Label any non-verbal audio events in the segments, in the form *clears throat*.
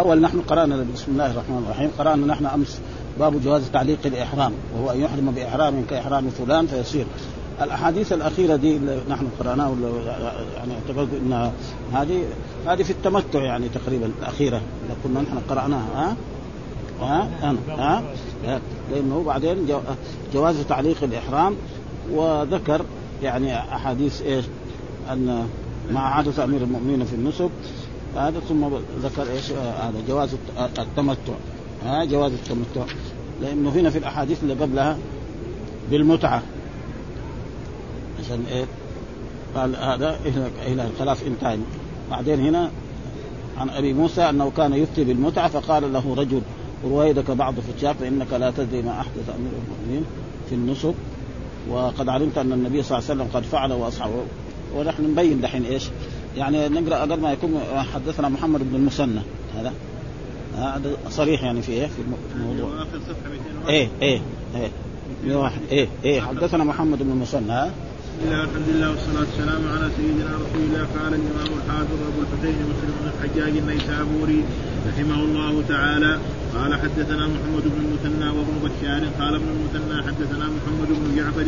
أول نحن قرأنا بسم الله الرحمن الرحيم. قرأنا نحن أمس باب جواز تعليق الإحرام وهو أن يحرم بإحرام كإحرام فلان فيصير. الأحاديث الأخيرة دي اللي نحن قرأناها يعني اعتقد ان هذه هذه في التمتع يعني تقريبا الأخيرة اللي كنا نحن قرأناها ها؟ ها؟ ها, ها؟ لأنه بعدين جواز تعليق الإحرام وذكر يعني أحاديث إيش؟ أن مع عادة أمير المؤمنين في النسك هذا ثم ذكر إيش؟ هذا جواز التمتع. ها جواز التمتع. لأنه هنا في الأحاديث اللي قبلها بالمتعة. عشان إيه؟ قال هذا إلى الخلاف انتهى بعدين هنا عن أبي موسى أنه كان يفتي بالمتعة فقال له رجل رويدك بعض فتياك فإنك لا تدري ما أحدث أمير المؤمنين في النسك. وقد علمت أن النبي صلى الله عليه وسلم قد فعل وأصحابه. ونحن نبين دحين إيش؟ يعني نقرأ أقل ما يكون حدثنا محمد بن المثنى. هذا؟ هذا صريح يعني في إيه؟ في الموضوع. آخر صفحة إيه إيه إيه. 101 إيه إيه. حدثنا محمد بن المثنى. بسم الله والحمد لله والصلاة والسلام على سيدنا رسول الله قال الإمام الحافظ أبو الحسين مسلم بن الحجاج النيسابوري رحمه الله تعالى. قال حدثنا محمد بن المثنى وابن بشار قال ابن المثنى حدثنا محمد بن جعفر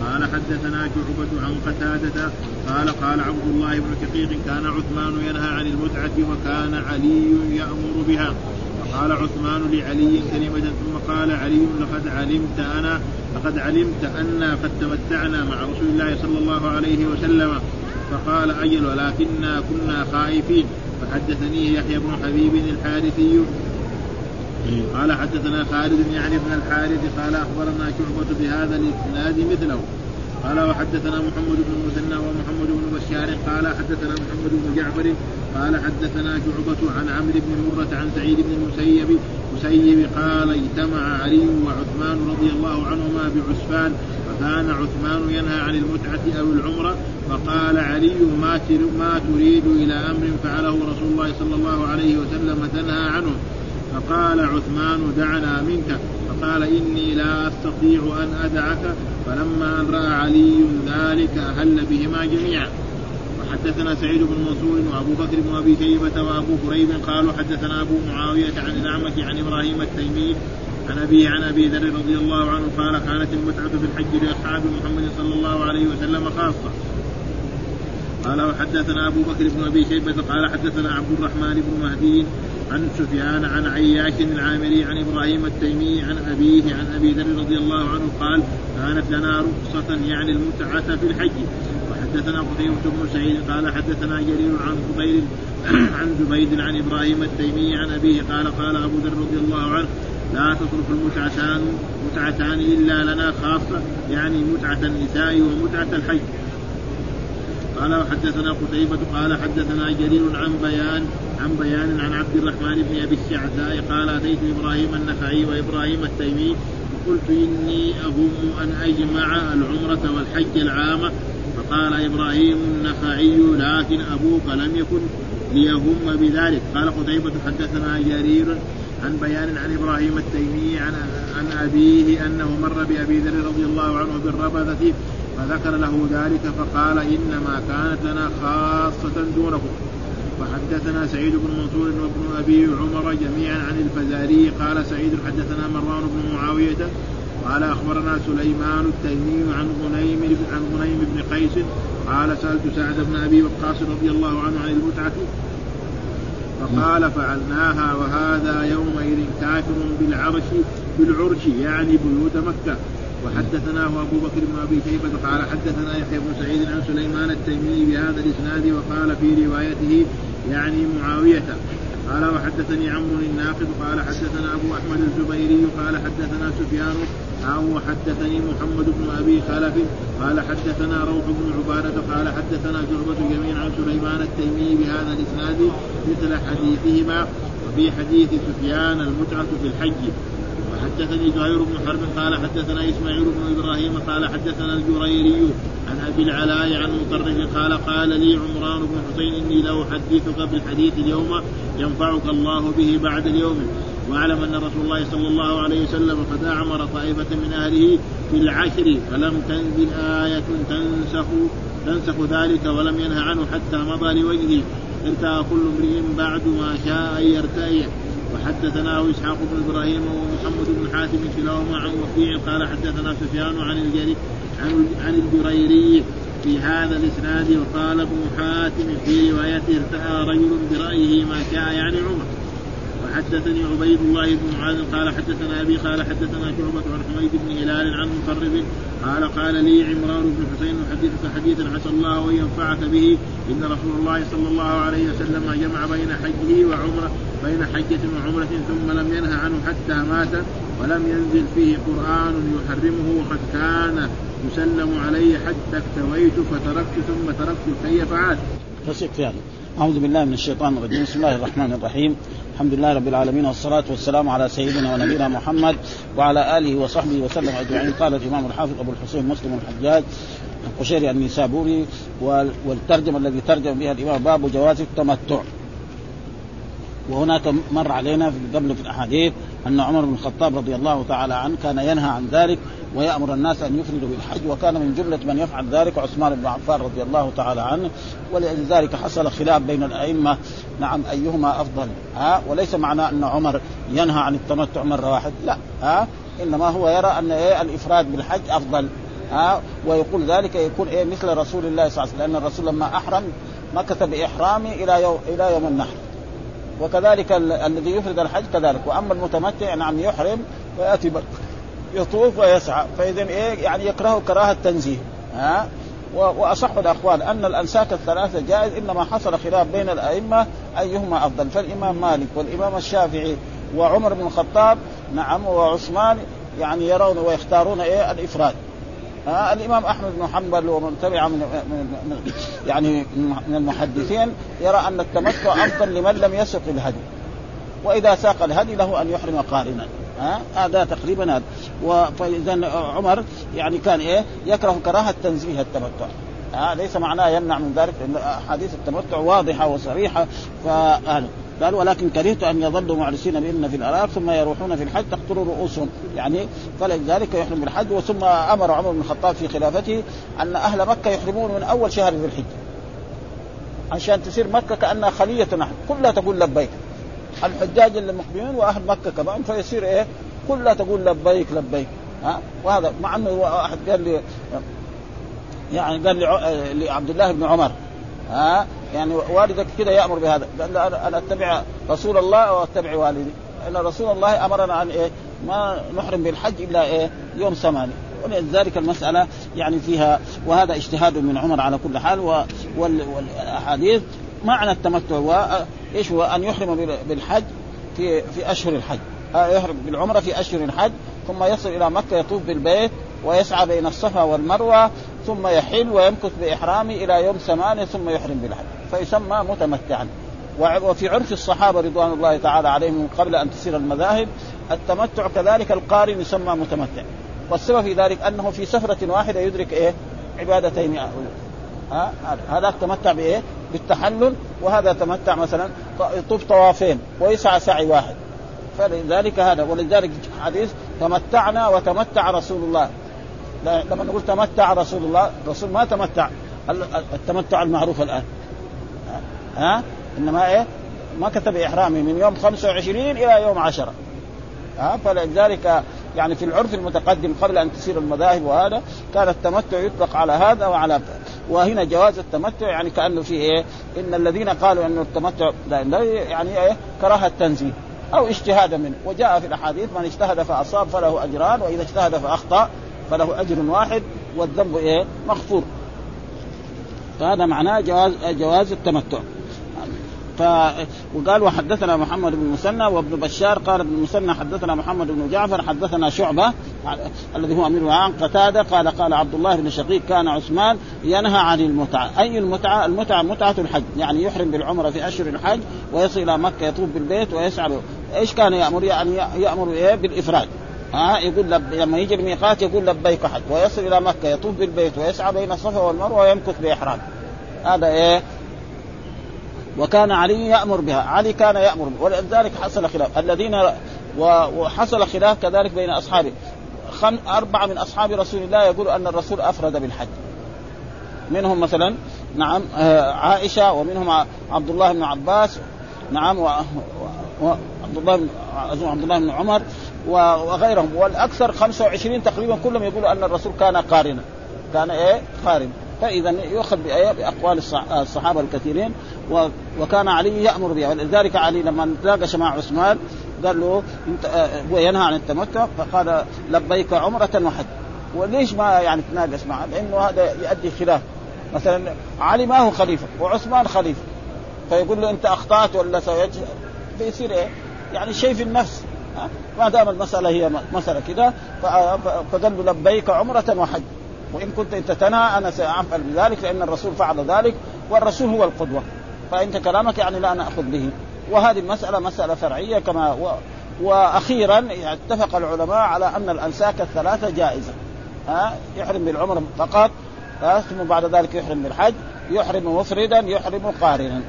قال حدثنا شعبة عن قتادة قال قال عبد الله بن شقيق كان عثمان ينهى عن المتعة وكان علي يأمر بها. قال عثمان لعلي كلمة ثم قال علي لقد علمت أنا لقد علمت أنا قد تمتعنا مع رسول الله صلى الله عليه وسلم. فقال أجل ولكنا كنا خائفين. فحدثني يحيى بن حبيب الحارثي قال حدثنا خالد يعني بن الحارث قال أخبرنا شعبة بهذا الإسناد مثله. قال وحدثنا محمد بن المثنى ومحمد بن بشار. قال حدثنا محمد بن جعفر. قال حدثنا شعبة عن عمرو بن مرة عن سعيد بن المسيب. مسيب قال اجتمع علي وعثمان رضي الله عنهما بعسفان فكان عثمان ينهى عن المتعة أو العمرة فقال علي ما ما تريد إلى أمر فعله رسول الله صلى الله عليه وسلم تنهى عنه. فقال عثمان دعنا منك. فقال إني لا أستطيع أن أدعك. فلما أن رأى علي ذلك أهل بهما جميعا. وحدثنا سعيد بن منصور وأبو بكر بن أبي شيبة وأبو كريب قالوا حدثنا أبو معاوية عن الأعمش عن إبراهيم التيمي عن ابي عن أبي ذر رضي الله عنه قال كانت المتعة في الحج لأصحاب محمد صلى الله عليه وسلم خاصة. قال وحدثنا أبو بكر بن أبي شيبة قال حدثنا عبد الرحمن بن مهدي عن سفيان عن عياش العامري عن إبراهيم التيمي عن أبيه عن أبي ذر رضي الله عنه قال كانت لنا رخصة يعني المتعة في الحج. وحدثنا قتيبة بن سعيد قال حدثنا جرير عن زبير *clears throat* عن زبيد عن إبراهيم التيمي عن أبيه قال قال أبو ذر رضي الله عنه لا تصرف المتعتان متعتان إلا لنا خاصة يعني متعة النساء ومتعة الحج. قال وحدثنا قتيبة قال حدثنا جرير عن بيان عن بيان عن عبد الرحمن بن أبي الشعثاء قال أتيت إبراهيم النخعي وإبراهيم التيمي فقلت إني أهم أن أجمع العمرة والحج العامة فقال إبراهيم النخعي لكن أبوك لم يكن ليهم بذلك. قال قتيبة حدثنا جرير عن بيان عن إبراهيم التيمي عن عن أبيه أنه مر بأبي ذر رضي الله عنه بالربذة فذكر له ذلك فقال إنما كانت لنا خاصة دونكم. وحدثنا سعيد بن منصور وابن أبي عمر جميعا عن الفزاري. قال سعيد حدثنا مروان بن معاوية. قال أخبرنا سليمان التيمي عن غنيم عن غنيم بن قيس. قال سألت سعد بن أبي وقاص رضي الله عنه عن المتعة. فقال فعلناها وهذا يومئذ كافر بالعرش بالعرش يعني بيوت مكة. وحدثناه أبو بكر بن أبي شيبة قال حدثنا يحيى بن سعيد عن سليمان التيمي بهذا الإسناد وقال في روايته يعني معاوية. قال وحدثني عمرو الناقد قال حدثنا أبو أحمد الزبيري قال حدثنا سفيان. أو حدثني محمد بن أبي خلف. قال حدثنا روح بن عبادة. قال حدثنا شعبة جميعا عن سليمان التيمي بهذا الإسناد مثل حديثهما. وفي حديث سفيان المتعة في الحج. حدثني زهير بن حرب قال حدثنا إسماعيل بن إبراهيم قال حدثنا الجريري عن أبي العلاء عن مطرف قال قال لي عمران بن حسين إني لاحدثك بالحديث اليوم ينفعك الله به بعد اليوم. واعلم أن رسول الله صلى الله عليه وسلم قد أعمر طائفة من أهله في العشر فلم تنزل آية تنسخ تنسخ ذلك ولم ينه عنه حتى مضى لوجهه. ارتأى كل امرئ بعد ما شاء أن يرتأي وحدثناه إسحاق بن إبراهيم ومحمد بن حاتم كلاهما عن وكيع قال حدثنا سفيان عن الجري عن عن الجريري في هذا الإسناد وقال ابن حاتم في روايته ارتأى رجل برأيه ما شاء يعني عمر. وحدثني عبيد الله بن معاذ قال حدثنا أبي قال حدثنا شعبة عن حميد بن هلال عن مقرب قال قال لي عمران بن حسين احدثك حديثا عسى الله أن ينفعك به إن رسول الله صلى الله عليه وسلم جمع بين حجه وعمره بين حجة وعمرة ثم لم ينه عنه حتى مات ولم ينزل فيه قرآن يحرمه وقد كان يسلم علي حتى اكتويت فتركت ثم تركت كي فعاد. أعوذ بالله من الشيطان الرجيم. بسم الله الرحمن الرحيم. الحمد لله رب العالمين والصلاة والسلام على سيدنا ونبينا محمد وعلى آله وصحبه وسلم أجمعين. قال الإمام الحافظ أبو الحسين مسلم الحجاج القشيري النسابوري والترجمة الذي ترجم بها الإمام باب جواز التمتع. وهناك مر علينا في قبل في الأحاديث أن عمر بن الخطاب رضي الله تعالى عنه كان ينهى عن ذلك ويأمر الناس أن يفردوا بالحج وكان من جملة من يفعل ذلك عثمان بن عفان رضي الله تعالى عنه ولذلك حصل خلاف بين الأئمة. نعم أيهما أفضل؟ ها؟ وليس معناه أن عمر ينهى عن التمتع مرة واحد لا ها؟ إنما هو يرى أن إيه الإفراد بالحج أفضل ها؟ ويقول ذلك يكون إيه مثل رسول الله صلى الله عليه وسلم لأن الرسول لما أحرم مكث باحرامه إلى يوم إلى يوم النحر. وكذلك الذي يفرد الحج كذلك. وأما المتمتع نعم يحرم ويأتي يطوف ويسعى. فاذا إيه؟ يعني يكره كراهة تنزيه ها؟ وأصح الأقوال أن الانساك الثلاثة جائز إنما حصل خلاف بين الأئمة أيهما أفضل. فالإمام مالك والإمام الشافعي وعمر بن الخطاب نعم وعثمان يعني يرون ويختارون إيه؟ الإفراد. آه الإمام أحمد بن حنبل ومن تبع من, من يعني من المحدثين يرى أن التمتع أفضل لمن لم يسق الهدي. وإذا ساق الهدي له أن يحرم قارنا. ها آه هذا تقريبا هذا. فاذا عمر يعني كان إيه يكره كراهة تنزيه التمتع. آه ليس معناه يمنع من ذلك لأن أحاديث التمتع واضحة وصريحة. فهذا. قال ولكن كرهت أن يظلوا معرسين بهن في الاراك ثم يروحون في الحج تقتل رؤوسهم. يعني فلذلك يحرم بالحج وثم أمر عمر بن الخطاب في خلافته أن أهل مكة يحرمون من أول شهر ذي الحجه عشان تصير مكة كأنها خلية نحن. كلها تقول لبيك. الحجاج اللي مقبلين وأهل مكة كمان فيصير إيه؟ كلها تقول لبيك لبيك. ها؟ وهذا مع إنه واحد قال لي يعني قال لعبد الله بن عمر. ها؟ يعني والدك كده يأمر بهذا. قال أنا أتبع رسول الله واتبع والدي؟ إن رسول الله أمرنا أن إيه؟ ما نحرم بالحج إلا إيه؟ يوم ثمانية. ولذلك المسألة يعني فيها وهذا اجتهاد من عمر على كل حال والأحاديث معنى التمتع هو إيش هو؟ أن يحرم بالحج في في أشهر الحج. يحرم بالعمرة في أشهر الحج ثم يصل إلى مكة يطوف بالبيت ويسعى بين الصفا والمروة ثم يحل ويمكث بإحرامه إلى يوم ثمانية ثم يحرم بالحج. فيسمى متمتعا. وفي عرف الصحابة رضوان الله تعالى عليهم قبل أن تصير المذاهب التمتع كذلك القارن يسمى متمتع. والسبب في ذلك أنه في سفرة واحدة يدرك إيه؟ عبادتين. ها هذا تمتع بإيه؟ بالتحلل. وهذا تمتع مثلا يطوف طوافين ويسعى سعي واحد. فلذلك هذا ولذلك حديث تمتعنا وتمتع رسول الله. لما نقول تمتع رسول الله الرسول ما تمتع. التمتع المعروف الآن. ها؟ إنما إيه؟ ما كتب إحرامي من يوم 25 إلى يوم 10 ها؟ فلذلك يعني في العرف المتقدم قبل أن تسير المذاهب وهذا كان التمتع يطلق على هذا وعلى وهنا جواز التمتع يعني كأنه في إيه؟ إن الذين قالوا انه التمتع لا يعني إيه؟ كراهة تنزيه أو اجتهاد منه. وجاء في الأحاديث من اجتهد فأصاب فله أجران وإذا اجتهد فأخطأ. فله أجر واحد والذنب إيه مغفور فهذا معناه جواز جواز التمتع ف وقال وحدثنا محمد بن مسنى وابن بشار قال ابن مسنى حدثنا محمد بن جعفر حدثنا شعبة الذي هو أمير عن قتادة قال قال عبد الله بن شقيق كان عثمان ينهى عن المتعة، أي المتعة؟ المتعة متعة الحج، يعني يحرم بالعمرة في أشهر الحج ويصل إلى مكة يطوف بالبيت ويسعى إيش كان يأمر؟ يعني يأمر إيه؟ بالإفراد. ها يقول لب... لما يجي الميقات يقول لبيك حج ويصل إلى مكة يطوف بالبيت ويسعى بين الصفا والمروة ويمكث بإحرام. هذا إيه؟ وكان علي يأمر بها علي كان بها ولذلك حصل خلاف الذين وحصل خلاف كذلك بين أصحابه أربعة من أصحاب رسول الله يقول أن الرسول أفرد بالحج منهم مثلا نعم آه عائشة ومنهم عبد الله بن عباس نعم وعبد الله بن عبد الله بن عمر وغيرهم. والأكثر 25 تقريبا كلهم يقولوا أن الرسول كان قارنا. كان إيه؟ قارن. فاذا يؤخذ بأقوال الصحابة الكثيرين. وكان علي يأمر بها. ولذلك علي لما تناقش مع عثمان قال له انت هو ينهى عن التمتع. فقال لبيك عمرة وحج. وليش ما يعني تناقش معه؟ لأنه هذا يؤدي خلاف. مثلا علي ما هو خليفة وعثمان خليفة. فيقول له انت أخطأت ولا سويت فيصير إيه؟ يعني شيء في النفس. ما دام المسألة هي مسألة كذا فقال لبيك عمرة وحج. وإن كنت انت تنهى أنا سأفعل بذلك لأن الرسول فعل ذلك والرسول هو القدوة. فأنت كلامك يعني لا ناخذ به. وهذه المسألة مسألة فرعية كما و... وأخيرا اتفق العلماء على أن الأنساك الثلاثة جائزة. ها؟ يحرم بالعمر فقط ثم بعد ذلك يحرم بالحج يحرم مفردا يحرم قارنا.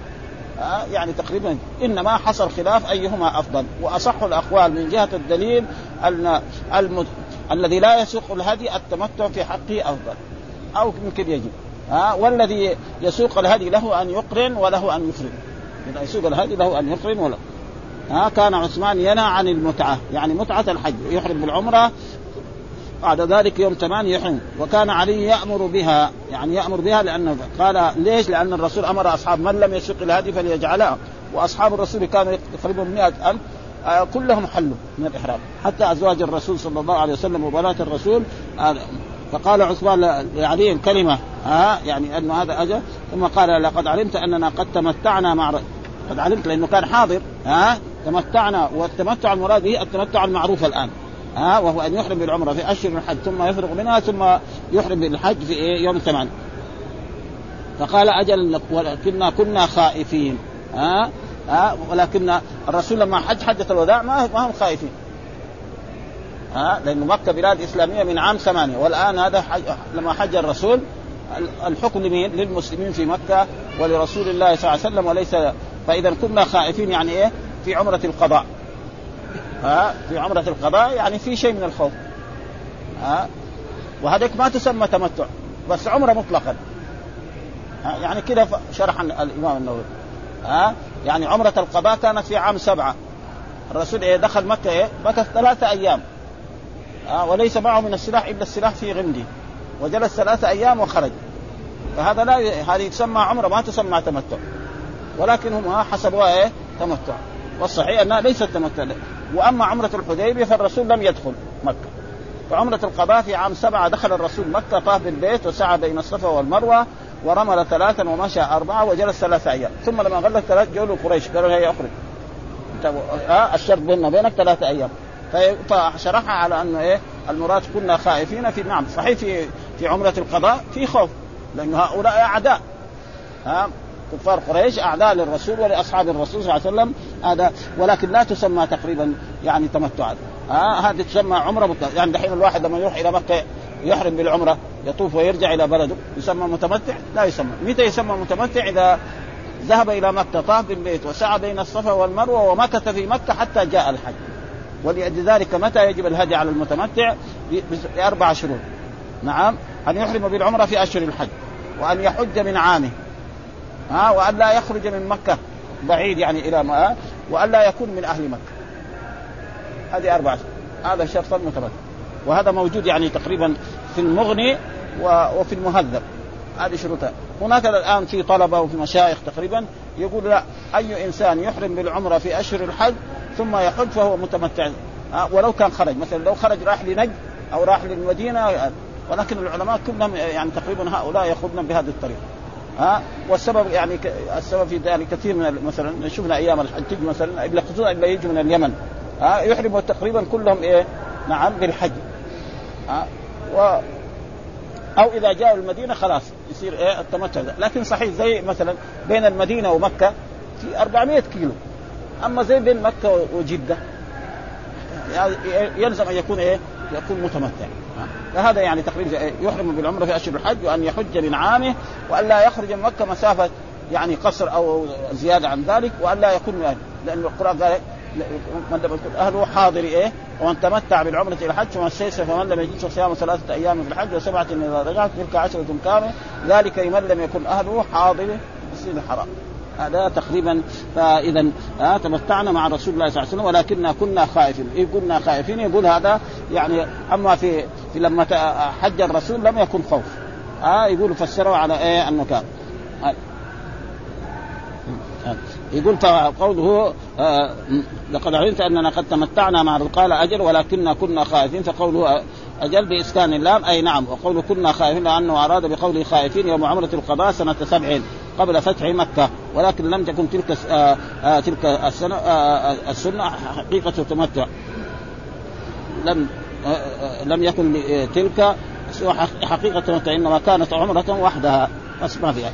يعني تقريبا إنما حصل خلاف أيهما أفضل. وأصح الأقوال من جهة الدليل أن المد... الذي لا يسوق الهدي التمتع في حقه أفضل. أو يمكن يجب. ها والذي يسوق الهدي له أن يقرن وله أن يفرد إذا يسوق الهدي له أن يقرن ولا ها كان عثمان ينهى عن المتعة. يعني متعة الحج يحرم بالعمره بعد ذلك يوم ثمان يحرم وكان علي يأمر بها يعني يأمر بها لأنه قال ليش؟ لأن الرسول أمر أصحاب من لم يسوق الهدي فليجعلها وأصحاب الرسول كانوا تقريبا مئة ألف آه كلهم حلوا من الإحرام. حتى أزواج الرسول صلى الله عليه وسلم وبنات الرسول آه فقال عثمان لعلي كلمة ها آه يعني أن هذا أجل. ثم قال لقد علمت أننا قد تمتعنا مع قد علمت لأنه كان حاضر ها تمتعنا والتمتع المراد به التمتع المعروف الآن. ها وهو أن يحرم بالعمرة في أشهر الحج ثم يفرغ منها ثم يحرم بالحج في إيه يوم ثمان فقال أجل ولكننا كنا خائفين ها ها ولكن الرسول لما حج حجة الوداع ما ما هم خائفين ها لأن مكة بلاد إسلامية من عام ثمانية والآن هذا حج لما حج الرسول الحكم لمين؟ للمسلمين في مكة ولرسول الله صلى الله عليه وسلم وليس فإذا كنا خائفين يعني إيه؟ في عمرة القضاء ها في عمرة القضاء يعني في شيء من الخوف. ها وهذيك ما تسمى تمتع بس عمرة مطلقا. ها يعني كده شرح الإمام النووي. ها يعني عمرة القضاء كانت في عام سبعة. الرسول إيه دخل مكة إيه مكة ثلاثة أيام. ها وليس معه من السلاح إلا السلاح في غمده وجلس ثلاثة أيام وخرج. فهذا لا هذه تسمى عمرة ما تسمى تمتع. ولكن هم حسبوها إيه تمتع. والصحيح أنها ليست تمتع. وأما عمرة الحديبية فالرسول لم يدخل مكة. فعمره القضاء في عام سبعة دخل الرسول مكة طاف بالبيت وسعى بين الصفا والمروة ورمل ثلاثا ومشى أربعة وجلس ثلاثة أيام. ثم لما غلق ثلاث جولوا قريش قالوا هي أخرج. آه الشرط بيننا وبينك ثلاثة أيام. فشرحها على انه إيه المراد كنا خائفين في نعم صحيح في في عمرة القضاء في خوف لأن هؤلاء أعداء. ها كفار قريش أعداء للرسول ولأصحاب الرسول صلى الله عليه وسلم. هذا ولكن لا تسمى تقريبا يعني تمتعا آه هذه تسمى عمرة مطلق يعني دحين الواحد لما يروح إلى مكة يحرم بالعمرة يطوف ويرجع إلى بلده يسمى متمتع؟ لا يسمى. متى يسمى متمتع؟ إذا ذهب إلى مكة طاف بالبيت وسعى بين الصفا والمروة ومكث في مكة حتى جاء الحج. ولذلك متى يجب الهدي على المتمتع؟ باربع شروط. نعم أن يحرم بالعمرة في أشهر الحج وأن يحج من عامه. ها وأن لا يخرج من مكة بعيد يعني إلى ما وأن لا يكون من أهل مكة. هذه أربعة. هذا شرط المتمتع وهذا موجود يعني تقريبا في المغني وفي المهذب. هذه شروطها. هناك الآن في طلبة وفي مشايخ تقريبا يقول لا أي إنسان يحرم بالعمرة في أشهر الحج ثم يحج فهو متمتع. ولو كان خرج. مثلا لو خرج راح لنجد أو راح للمدينة ولكن العلماء كلهم يعني تقريبا هؤلاء ياخذون بهذه الطريقة. ها؟ والسبب يعني السبب في ذلك كثير من مثلا شفنا أيام الحج مثلا خصوصا الا يجوا من اليمن ها؟ يحرموا تقريبا كلهم إيه؟ نعم بالحج ها؟ و أو إذا جاءوا المدينة خلاص يصير إيه؟ التمتع ده. لكن صحيح زي مثلا بين المدينة ومكة في 400 كيلو. أما زي بين مكة وجدة يلزم أن يكون إيه؟ يكون متمتع. فهذا يعني تقريبا يحرم بالعمرة في أشهر الحج وأن يحج من عامه وأن لا يخرج من مكة مسافة يعني قصر أو زيادة عن ذلك وأن لا يكون من لأن القرآن قال من لم يكن أهله حاضر إيه؟ ومن تمتع بالعمرة إلى الحج فمن استيسر فمن لم يجد صيام ثلاثة أيام في الحج وسبعة إذا رجعت تلك عشرة كاملة. ذلك لمن لم يكن أهله حاضر المسجد الحرام. هذا تقريبا فاذا آه تمتعنا مع رسول الله صلى الله عليه وسلم ولكننا كنا خائفين. إيه كنا خائفين. يقول هذا يعني أما في, في لما حج الرسول لم يكن خوف. آه يقول فسروا على إيه انه كان آه يقول فقوله آه لقد علمت أننا قد تمتعنا مع قال أجل ولكننا كنا خائفين. فقوله أجل بإسكان اللام أي نعم. وقوله كنا خائفين لأنه أراد بقوله خائفين يوم عمرة القضاء سنة سبع قبل فتح مكة. ولكن لم تكن تلك آه آه تلك السنة آه السنة حقيقة التمتع لم لم يكن تلك حقيقة التمتع إنما كانت عمرة وحدها. بس ما فيها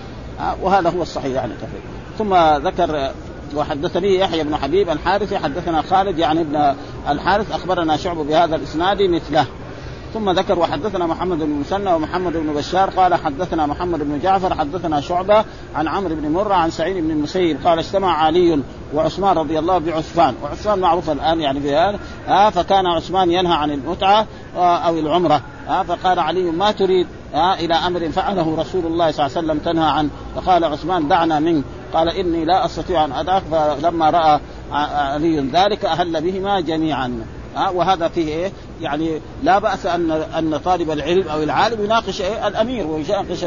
وهذا هو الصحيح يعني تقريبا. ثم ذكر وحدثني يحيى بن حبيب الحارثي حدثنا خالد يعني ابن الحارث أخبرنا شعب بهذا الإسناد مثله. ثم ذكر وحدثنا محمد بن مسنى ومحمد بن بشار قال حدثنا محمد بن جعفر حدثنا شعبة عن عمرو بن مرة عن سعيد بن المسيب قال اجتمع علي وعثمان رضي الله بعثمان. وعثمان معروف الآن يعني بهذا. آه فكان عثمان ينهى عن المتعة آه أو العمرة. آه فقال علي ما تريد؟ آه إلى أمر فعله رسول الله صلى الله عليه وسلم تنهى عنه. فقال عثمان دعنا منك. قال إني لا أستطيع أن أدعك. فلما رأى علي ذلك أهل بهما جميعا. ها وهذا فيه إيه؟ يعني لا بأس أن أن طالب العلم أو العالم يناقش إيه؟ الأمير ويناقش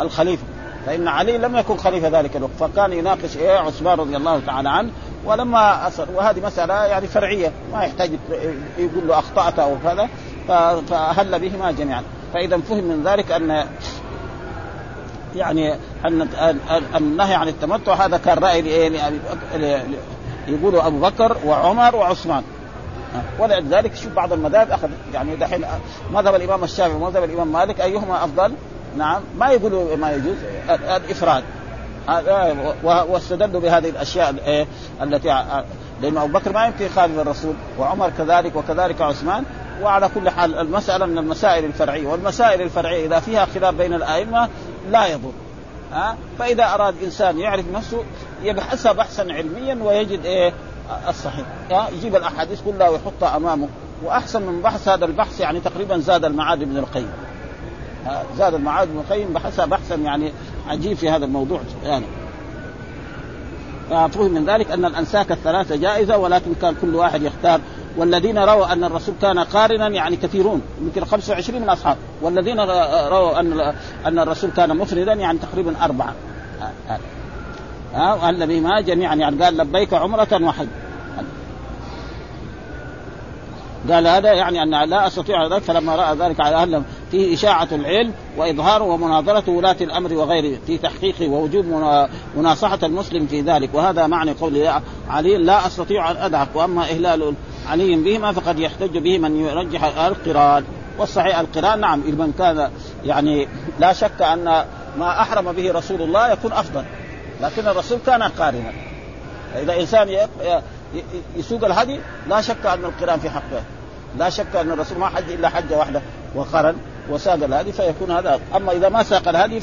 الخليفة. فإن علي لم يكن خليفة ذلك الوقت فكان يناقش إيه؟ عثمان رضي الله تعالى عنه. ولما أصر وهذه مسألة يعني فرعية ما يحتاج يقول له أخطأت أو كذا فأهل بهما جميعا. فإذا فهم من ذلك أن يعني أن النهي عن التمتع هذا كان رأي يقولوا أبو بكر وعمر وعثمان. ولذلك شوف بعض المذاهب أخذ يعني دحين مذهب الإمام الشافعي ومذهب الإمام مالك أيهما أفضل؟ نعم ما يقولوا ما يجوز الإفراد. واستدلوا بهذه الأشياء التي لأن أبو بكر ما يمكن يخالف الرسول وعمر كذلك وكذلك عثمان وعلى كل حال المسألة من المسائل الفرعية والمسائل الفرعية إذا فيها خلاف بين الأئمة لا يضر. ها؟ فإذا أراد إنسان يعرف نفسه يبحثها بحثا علميا ويجد إيه الصحيح. يجيب الأحاديث كلها ويحطها أمامه. وأحسن من بحث هذا البحث يعني تقريبا زاد المعاد ابن القيم. زاد المعاد ابن القيم بحثها بحثا يعني عجيب في هذا الموضوع يعني. ففهم من ذلك أن الأنساك الثلاثة جائزة ولكن كان كل واحد يختار. والذين رووا أن الرسول كان قارنا يعني كثيرون يمكن 25 من الاصحاب والذين رووا أن أن الرسول كان مفردا يعني تقريبا أربعة. ها وهل بهما جميعا يعني قال لبيك عمرة وحج. قال هذا يعني أن لا أستطيع ذلك فلما رأى ذلك على أهل فيه إشاعة العلم واظهاره ومناظرة ولاة الأمر وغيره في تحقيقه ووجوب مناصحة المسلم في ذلك. وهذا معنى قول علي لا أستطيع أن ادعك وأما إهلال علي بهما فقد يحتج به من يرجح القران. والصحيح القران نعم من كان يعني لا شك أن ما أحرم به رسول الله يكون أفضل. لكن الرسول كان قارنا إذا إنسان يسوق الهدي لا شك أن القرآن في حقه. لا شك أن الرسول ما حج إلا حجة واحدة وقرن وساق الهدي فيكون هذا. أما إذا ما ساق الهدي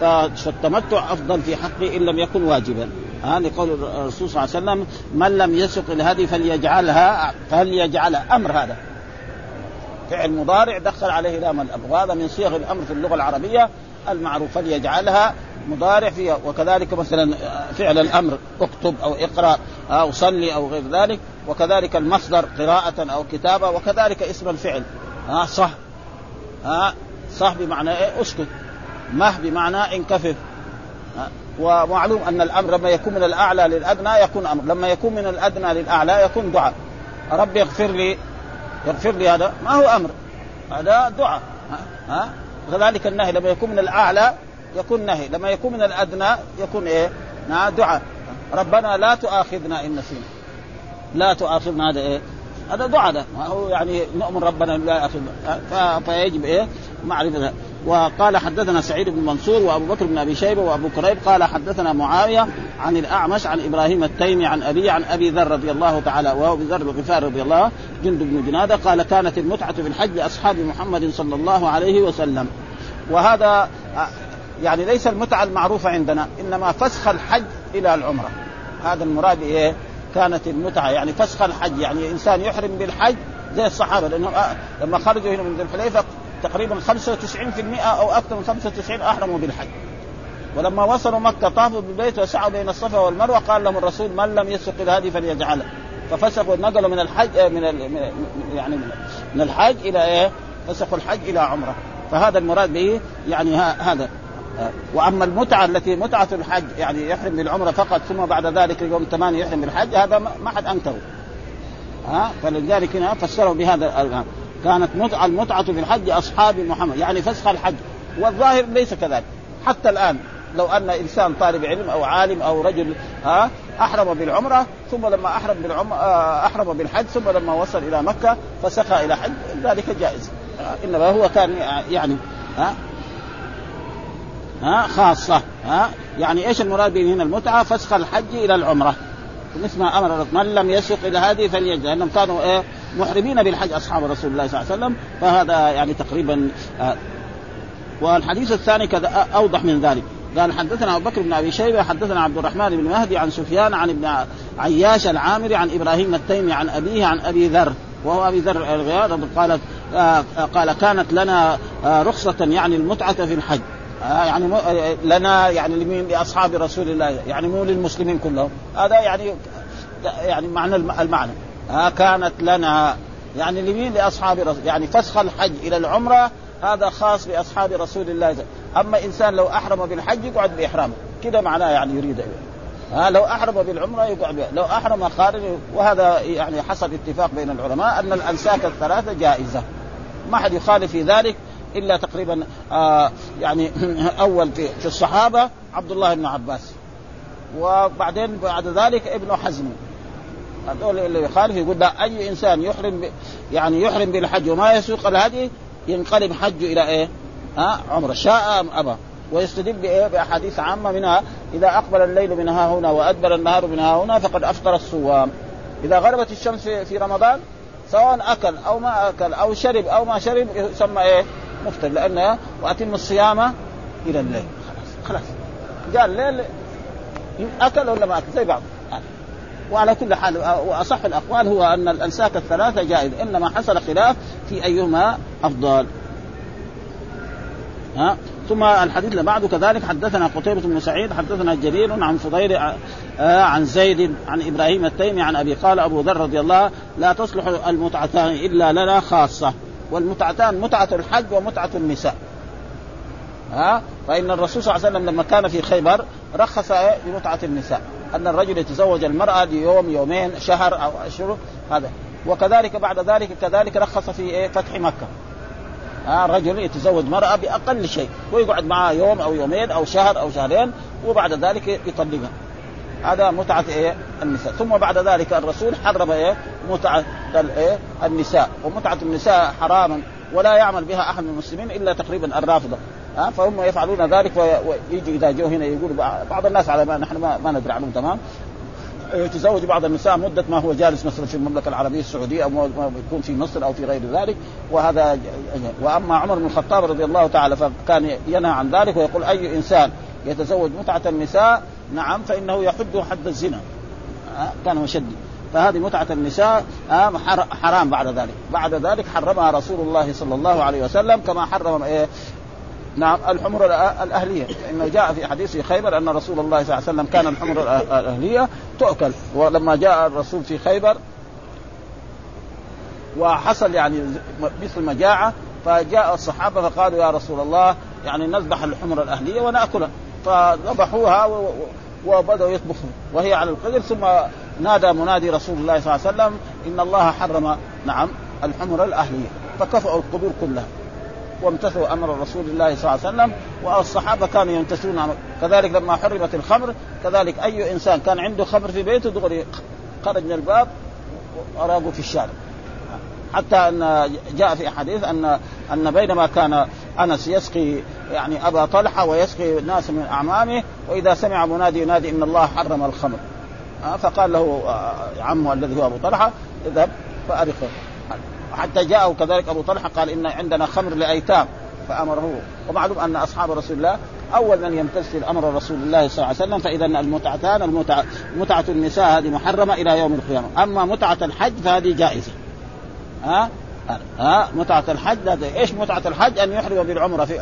فالتمتع أفضل في حقه إن لم يكن واجبا. هذا قول الرسول صلى الله عليه وسلم من لم يسق الهدي فليجعلها فليجعلها أمر هذا. فعل مضارع دخل عليه لام الامر وهذا من صيغ الأمر في اللغة العربية المعروف فليجعلها مضارع فيها. وكذلك مثلا فعل الأمر اكتب أو اقرأ أو صلي أو غير ذلك. وكذلك المصدر قراءة أو كتابة. وكذلك اسم الفعل. ها صح. ها صح بمعنى إيه؟ أسكت. مه بمعنى انكفف. ومعلوم أن الأمر لما يكون من الأعلى للأدنى يكون أمر. لما يكون من الأدنى للأعلى يكون دعاء. ربي اغفر لي. يغفر لي هذا ما هو أمر. هذا دعاء. ها كذلك النهي لما يكون من الأعلى يكون نهي. لما يكون من الأدنى يكون إيه؟ دعاء. ربنا لا تؤاخذنا إن نسينا. لا تؤاخذنا هذا إيه؟ هذا دعاء ده. هو يعني نؤمن ربنا لا يؤاخذنا. فيجب إيه؟ معرفة وقال حدثنا سعيد بن منصور وأبو بكر بن أبي شيبة وأبو كريب قال حدثنا معاوية عن الأعمش عن إبراهيم التيمي عن ابي عن أبي ذر رضي الله تعالى وهو ابي ذر الغفاري رضي الله جند بن جنادة قال كانت المتعة في الحج لاصحاب محمد صلى الله عليه وسلم. وهذا يعني ليس المتعة المعروفة عندنا إنما فسخ الحج إلى العمرة. هذا المراد إيه؟ كانت المتعة. يعني فسخ الحج يعني إنسان يحرم بالحج زي الصحابة لانهم لما خرجوا هنا من ذي الحليفة تقريبا 95% أو أكثر من 95 أحرموا بالحج. ولما وصلوا مكة طافوا بالبيت وسعوا بين الصفا والمروة قال لهم الرسول من لم يسق الهدي فليجعله. ففسقوا نقلوا من الحج من يعني من الحج إلى إيه؟ فسقوا الحج إلى عمرة. فهذا المراد به يعني هذا. وأما المتعة التي متعة الحج يعني يحرم بالعمره فقط ثم بعد ذلك يوم ثمانيه يحرم بالحج هذا ما حد أنكره. ها؟ فلذلك هنا فسروا بهذا كانت متعه المتعة في الحج أصحاب محمد يعني فسخ الحج والظاهر ليس كذلك. حتى الآن لو أن إنسان طالب علم أو عالم أو رجل ها أحرم بالعمرة ثم لما أحرم بالعمره أحرم بالحج ثم لما وصل إلى مكة فسقى إلى حج ذلك جائز. إنما هو كان يعني ها ها خاصة ها. يعني إيش المراد به هنا؟ المتعة فسخ الحج إلى العمرة. مثل ما أمر من لم يسق إلى هذه فليجد لأنهم كانوا إيه محرمين بالحج أصحاب رسول الله صلى الله عليه وسلم. فهذا يعني تقريبا آه. والحديث الثاني كذا أوضح من ذلك. قال حدثنا أبو بكر بن أبي شيبة حدثنا عبد الرحمن بن مهدي عن سفيان عن ابن عياش العامري عن إبراهيم التيمي عن أبيه عن أبي ذر. وهو أبي ذر الغيار قال آه قال كانت لنا آه رخصة يعني المتعة في الحج. آه يعني مو لنا يعني لمين؟ لأصحاب رسول الله. يعني مو للمسلمين كلهم. هذا يعني يعني معنى المعنى. آه كانت لنا يعني لمين؟ لأصحاب رسول يعني فسخ الحج إلى العمرة. هذا خاص بأصحاب رسول الله. أما إنسان لو أحرم بالحج يقعد باحرامه كده معناه يعني يريد ها لو أحرم بالعمرة يقعد بها. لو أحرم خارج وهذا يعني حصل اتفاق بين العلماء أن الأنساك الثلاثة جائزة. ما حد يخالف في ذلك. إلا تقريبا آه يعني *laughs* أول في, في الصحابة عبد الله بن عباس وبعدين بعد ذلك ابن حزم هذول اللي يخالف يقول لا أي إنسان يحرم. يعني يحرم بالحج وما يسوق الهدي ينقلب حجه إلى إيه؟ ها عمره شاء أم أبى ويستدل بإيه؟ بأحاديث عامة منها إذا أقبل الليل من ها هنا وأدبر النهار من ها هنا فقد أفطر الصوام إذا غربت الشمس في رمضان سواء أكل أو ما أكل أو شرب أو ما شرب يسمى إيه؟ مفطر لأنه وأتم الصيام إلى الليل. خلاص خلاص. جاء الليل أكل ولا ما أكل؟ زي بعض. وعلى كل حال وأصح الأقوال هو أن الأنساك الثلاثة جائز. إنما حصل خلاف في أيهما أفضل. ها؟ ثم الحديث اللي بعده كذلك حدثنا قتيبة بن سعيد حدثنا جرير عن فضيل عن زيد عن إبراهيم التيمي عن أبي قال أبو ذر رضي الله لا تصلح المتعتان إلا لنا خاصة. والمتعتان متعة الحج ومتعة النساء. ها؟ فإن الرسول صلى الله عليه وسلم لما كان في خيبر رخص بمتعة النساء. أن الرجل يتزوج المرأة ليوم يومين شهر أو اشهر هذا. وكذلك بعد ذلك كذلك رخص في إيه؟ فتح مكة. ها؟ رجل يتزوج مرأة بأقل شيء ويقعد معها يوم أو يومين أو شهر أو شهرين وبعد ذلك يطلقها. هذا متعة إيه؟ النساء. ثم بعد ذلك الرسول حرم إيه؟ متعة الإيه النساء. ومتعة النساء حراما ولا يعمل بها أحد من المسلمين إلا تقريبا الرافضة. ها؟ فهم يفعلون ذلك ويجي إذا جو هنا يقول بعض الناس على ما نحن ما, ما ندري عنهم تمام. يتزوج بعض النساء مدة ما هو جالس مثلا في المملكة العربية السعودية أو ما يكون في مصر أو في غير ذلك وهذا وأما عمر بن الخطاب رضي الله تعالى فكان ينهى عن ذلك ويقول أي إنسان يتزوج متعة النساء نعم فإنه يحد حد الزنا كان مشدد. فهذه متعة النساء حرام بعد ذلك. بعد ذلك حرمها رسول الله صلى الله عليه وسلم كما حرم نعم الحمر الأهلية. انه جاء في حديث خيبر أن رسول الله صلى الله عليه وسلم كان الحمر الأهلية تؤكل. ولما جاء الرسول في خيبر وحصل يعني مثل مجاعه فجاء الصحابة فقالوا يا رسول الله يعني نذبح الحمر الأهلية وناكلها فذبحوها وبدأوا يطبخوا. وهي على القدر ثم نادى منادي رسول الله صلى الله عليه وسلم إن الله حرم نعم الحمر الأهلية. فكفأوا القبور كلها. وامتثلوا أمر رسول الله صلى الله عليه وسلم والصحابة كانوا يمتثلون كذلك لما حرمت الخمر كذلك أي إنسان كان عنده خمر في بيته دغري خرج من الباب وأراقوا في الشارع. حتى أن جاء في حديث ان أن بينما كان أنس يسقي يعني أبا طلحة ويسقي ناس من أعمامه وإذا سمع منادي ينادي إن الله حرم الخمر. فقال له عمه الذي هو أبو طلحة اذهب فأرقه. حتى جاءه كذلك أبو طلحة قال إن عندنا خمر لأيتام فأمره ومعلوم أن أصحاب رسول الله أول من يمتثل أمر رسول الله صلى الله عليه وسلم فإذا المتعتان المتعه متعة النساء هذه محرمة إلى يوم القيامة أما متعة الحج فهذه جائزة ها ها متعة الحج إيش متعة الحج؟ أن يحرم بالعمرة في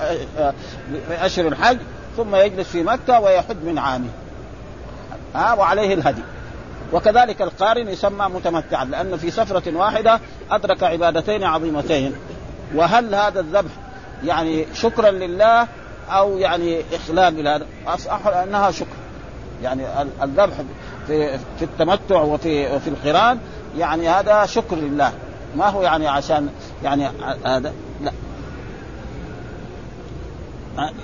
في أشهر الحج ثم يجلس في مكة ويحج من عامه. ها وعليه الهدي. وكذلك القارن يسمى متمتعا لأنه في سفرة واحدة أدرك عبادتين عظيمتين. وهل هذا الذبح يعني شكرا لله أو يعني إخلال لهذا؟ اصح أنها شكر. يعني الذبح في في التمتع وفي وفي القران يعني هذا شكر لله ما هو يعني عشان يعني هذا لا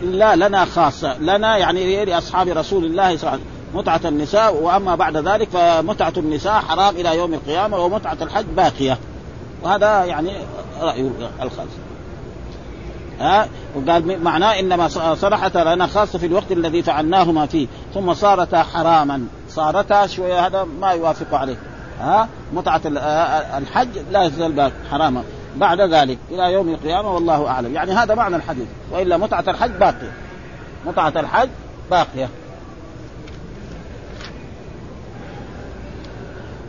لا لنا خاصة لنا يعني لأصحاب رسول الله صلى الله عليه وسلم متعة النساء وأما بعد ذلك فمتعة النساء حرام إلى يوم القيامة ومتعة الحج باقية. وهذا يعني رأي الخاص. ها؟ وقال معناه إنما صرحتا لنا خاصة في الوقت الذي فعلناهما فيه ثم صارتا حراما. صارتا شوية هذا ما يوافق عليه. ها؟ متعة الحج لا يزال حراما. بعد ذلك إلى يوم القيامة والله أعلم. يعني هذا معنى الحديث. وإلا متعة الحج باقية. متعة الحج باقية.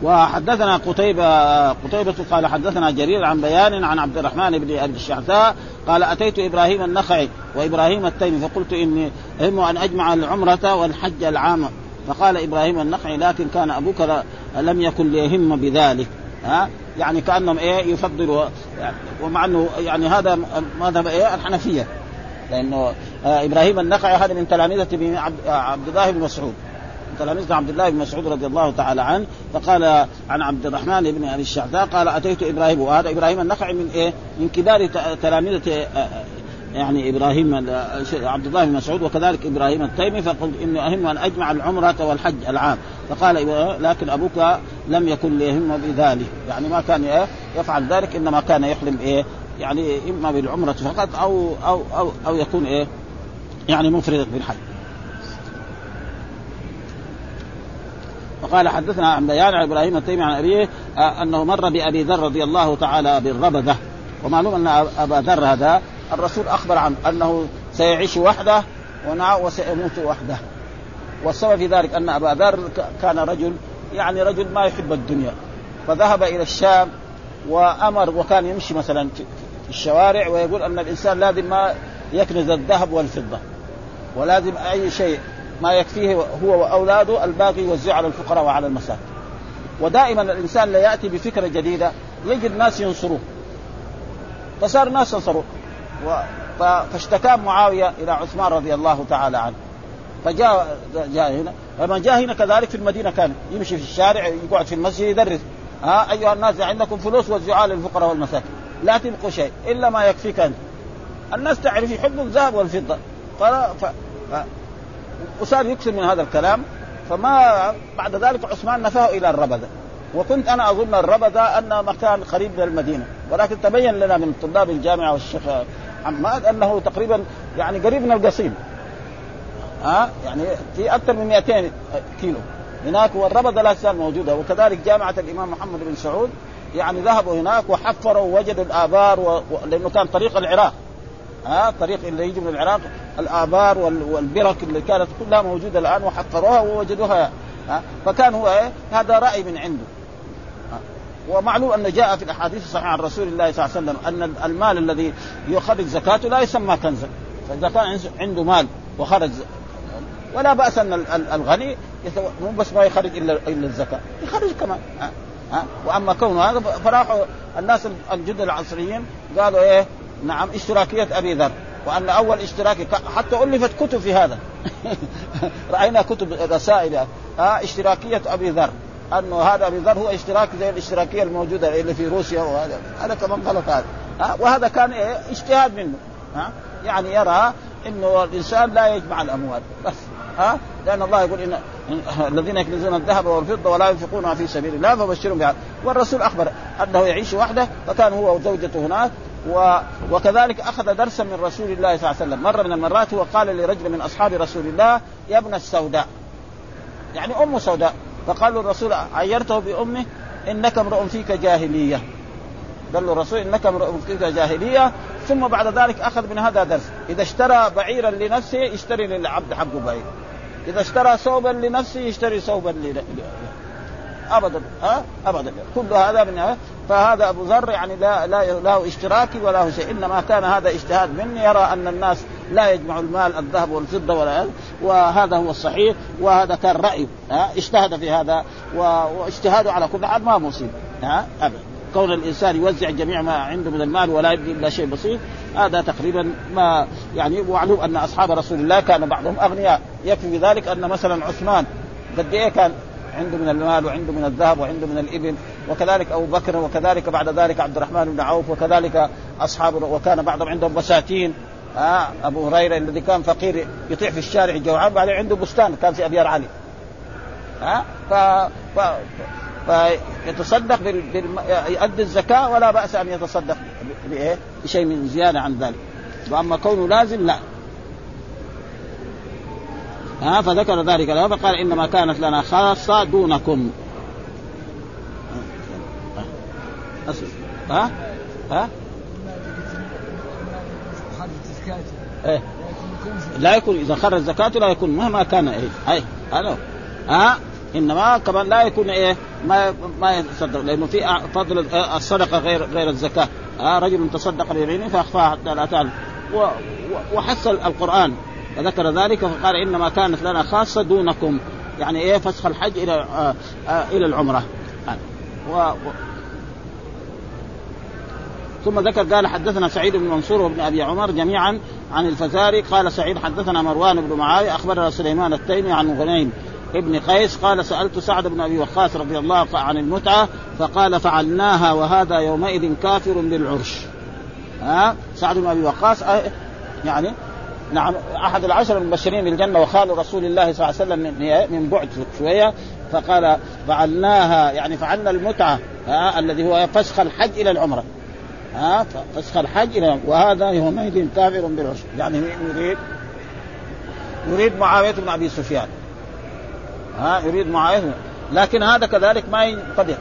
وحدثنا قتيبة قتيبة قال حدثنا جرير عن بيان عن عبد الرحمن بن أبي الشعثاء قال أتيت إبراهيم النخعي وإبراهيم التيمي فقلت إني أهم أن أجمع العمرة والحج العام. فقال إبراهيم النخعي لكن كان أبوك لم يكن ليهم بذلك. ها؟ يعني كأنهم إيه يفضلوا ومع أنه يعني هذا مذهب إيه الحنفية. لأنه آه إبراهيم النخعي هذا من تلامذه عبد الله بن مسعود. تلاميذ عبد الله بن مسعود رضي الله تعالى عنه فقال عن عبد الرحمن بن أبي الشعثاء قال أتيت إبراهيم وهذا إبراهيم النخعي من إيه؟ من كبار تلامذة يعني إبراهيم عبد الله بن مسعود وكذلك إبراهيم التيمي فقلت إني أهم أن أجمع العمرة والحج العام. فقال لكن أبوك لم يكن ليهم بذلك. يعني ما كان إيه؟ يفعل ذلك إنما كان يحلم إيه؟ يعني إما بالعمرة فقط أو أو أو, أو يكون إيه؟ يعني مفردا بالحج. وقال حدثنا عن بيان عن إبراهيم التيمي عن أبيه أنه مر بأبي ذر رضي الله تعالى بالربذة. ومعلوم أن أبا ذر هذا الرسول أخبر عنه أنه سيعيش وحده وسيموت وحده. والسبب في ذلك أن أبا ذر كان رجل يعني رجل ما يحب الدنيا. فذهب إلى الشام وأمر وكان يمشي مثلا في الشوارع ويقول أن الإنسان لازم ما يكنز الذهب والفضة ولازم أي شيء ما يكفيه هو وأولاده الباقي يوزعه على الفقراء وعلى المساكين. ودائما الإنسان لا يأتي بفكرة جديدة يجد ناس ينصروه. فصار ناس ينصروه. فاشتكى معاوية إلى عثمان رضي الله تعالى عنه. فجاء جاء هنا. لما جاء هنا كذلك في المدينة كان يمشي في الشارع يقعد في المسجد يدرس. ها أيها الناس عندكم فلوس وزعوها للفقراء والمساكين. لا تبقوا شيء إلا ما يكفيك أنت. الناس تعرف يحبوا الذهب والفضة. قال ف... وصار يكثر من هذا الكلام. فما بعد ذلك عثمان نفاه إلى الربذه وكنت أنا أظن الربذه أن مكان قريب من المدينة. ولكن تبين لنا من طلاب الجامعة والشيخ حماد أنه تقريبا يعني قريب من القصيم. ها؟ يعني في أكثر من 200 كيلو. هناك والربذه لا تزال موجودة. وكذلك جامعة الإمام محمد بن سعود يعني ذهبوا هناك وحفروا ووجدوا الآبار و... لأنه كان طريق العراق. ها طريق اللي يجي من العراق الآبار والبرك اللي كانت كلها موجودة الآن وحفروها ووجدوها ها. فكان هو إيه هذا رأي من عنده. ومعلوم أن جاء في الأحاديث الصحيحة عن رسول الله صلى الله عليه وسلم أن المال الذي يخرج زكاته لا يسمى كنزا. فإذا كان عنده مال وخرج ولا بأس أن الغني مو بس ما يخرج الا إلا الزكاة يخرج كمان ها وأما كونه هذا فراحوا الناس الجد العصريين قالوا إيه نعم اشتراكية أبي ذر. وأن أول اشتراكي حتى ألفت كتب في هذا. *laughs* رأينا كتب رسائل. ها اشتراكية أبي ذر. أنه هذا أبي ذر هو اشتراك زي الاشتراكية الموجودة اللي في روسيا وهذا. هذا كمان غلط هذا. ها وهذا كان إيه؟ اجتهاد منه. ها يعني يرى إنه الإنسان لا يجمع الأموال. بس. ها لأن الله يقول ان الذين يكنزون الذهب والفضة ولا ينفقونها في سبيل الله فبشرهم بها. والرسول أخبر أنه يعيش وحده فكان هو وزوجته هناك و... وكذلك أخذ درسا من رسول الله صلى الله عليه وسلم. مرة من المرات هو قال لرجل من أصحاب رسول الله يا ابن السوداء. يعني أم سوداء. فقال له الرسول عيرته بأمه إنك امرؤ فيك جاهلية. قال له الرسول إنك امرؤ فيك جاهلية. ثم بعد ذلك أخذ من هذا درس. إذا اشترى بعيرا لنفسه يشتري للعبد حقه بعير. إذا اشترى ثوبا لنفسه يشتري ثوبا أبدا. ها؟ أبدا. كل هذا من فهذا أبو ذر يعني لا لا له اشتراكي ولا شيء. إنما كان هذا اجتهاد مني. يرى أن الناس لا يجمع المال الذهب والفضة ولا وهذا هو الصحيح وهذا كان رايه ها اجتهد في هذا واجتهاده على كل حال ما مصيب. ها أبدا. كون الإنسان يوزع جميع ما عنده من المال ولا يبدي إلا شيء بسيط هذا تقريبا ما يعني معلوم أن أصحاب رسول الله كان بعضهم أغنياء. يكفي بذلك أن مثلا عثمان قد إيه كان عنده من المال وعنده من الذهب وعنده من الإبل وكذلك أبو بكر وكذلك بعد ذلك عبد الرحمن بن عوف وكذلك أصحاب وكان بعضهم عندهم بساتين آه أبو هريرة الذي كان فقير يطيع في الشارع جوعان بعدين عنده بستان كان في أبيار علي ها آه ف... ف... فيتصدق. يؤدي الزكاة ولا بأس أن يتصدق بإيه؟ بشيء من زيادة عن ذلك وأما كونه لازم لا ها فذكر ذلك له فقال إنما كانت لنا خاصة دونكم ها؟ ها؟ إيه؟ لا يكون إذا خرج زكاته لا يكون مهما كان إيه. أي هذا ها؟ إنما كمان لا يكون إيه ما ما يتصدق لأنه في فضل الصدقة غير غير الزكاة. ها؟ رجل تصدق بيمينه فأخفاها حتى لا تعلم. وحث القرآن. فذكر ذلك فقال إنما كانت لنا خاصة دونكم. يعني إيه فسخ الحج إلى آه آه إلى العمرة. و... و... ثم ذكر قال حدثنا سعيد بن منصور وابن أبي عمر جميعا عن الفزاري قال سعيد حدثنا مروان بن معاوية أخبرنا سليمان التيمي عن غنيم ابن قيس قال سألت سعد بن أبي وقاص رضي الله عن المتعة فقال فعلناها وهذا يومئذ كافر بالعرش ها؟ سعد بن أبي وقاص يعني نعم أحد العشر المبشرين بالجنة وخال رسول الله صلى الله عليه وسلم من, بعد شوية فقال فعلناها يعني فعلنا المتعة ها الذي هو فسخ الحج إلى العمرة. ها فسخ الحج وهذا يومئذ كافر بالعشر. يعني يريد يريد معاوية بن أبي سفيان. ها يريد معاوية. لكن هذا كذلك ما ينطبق.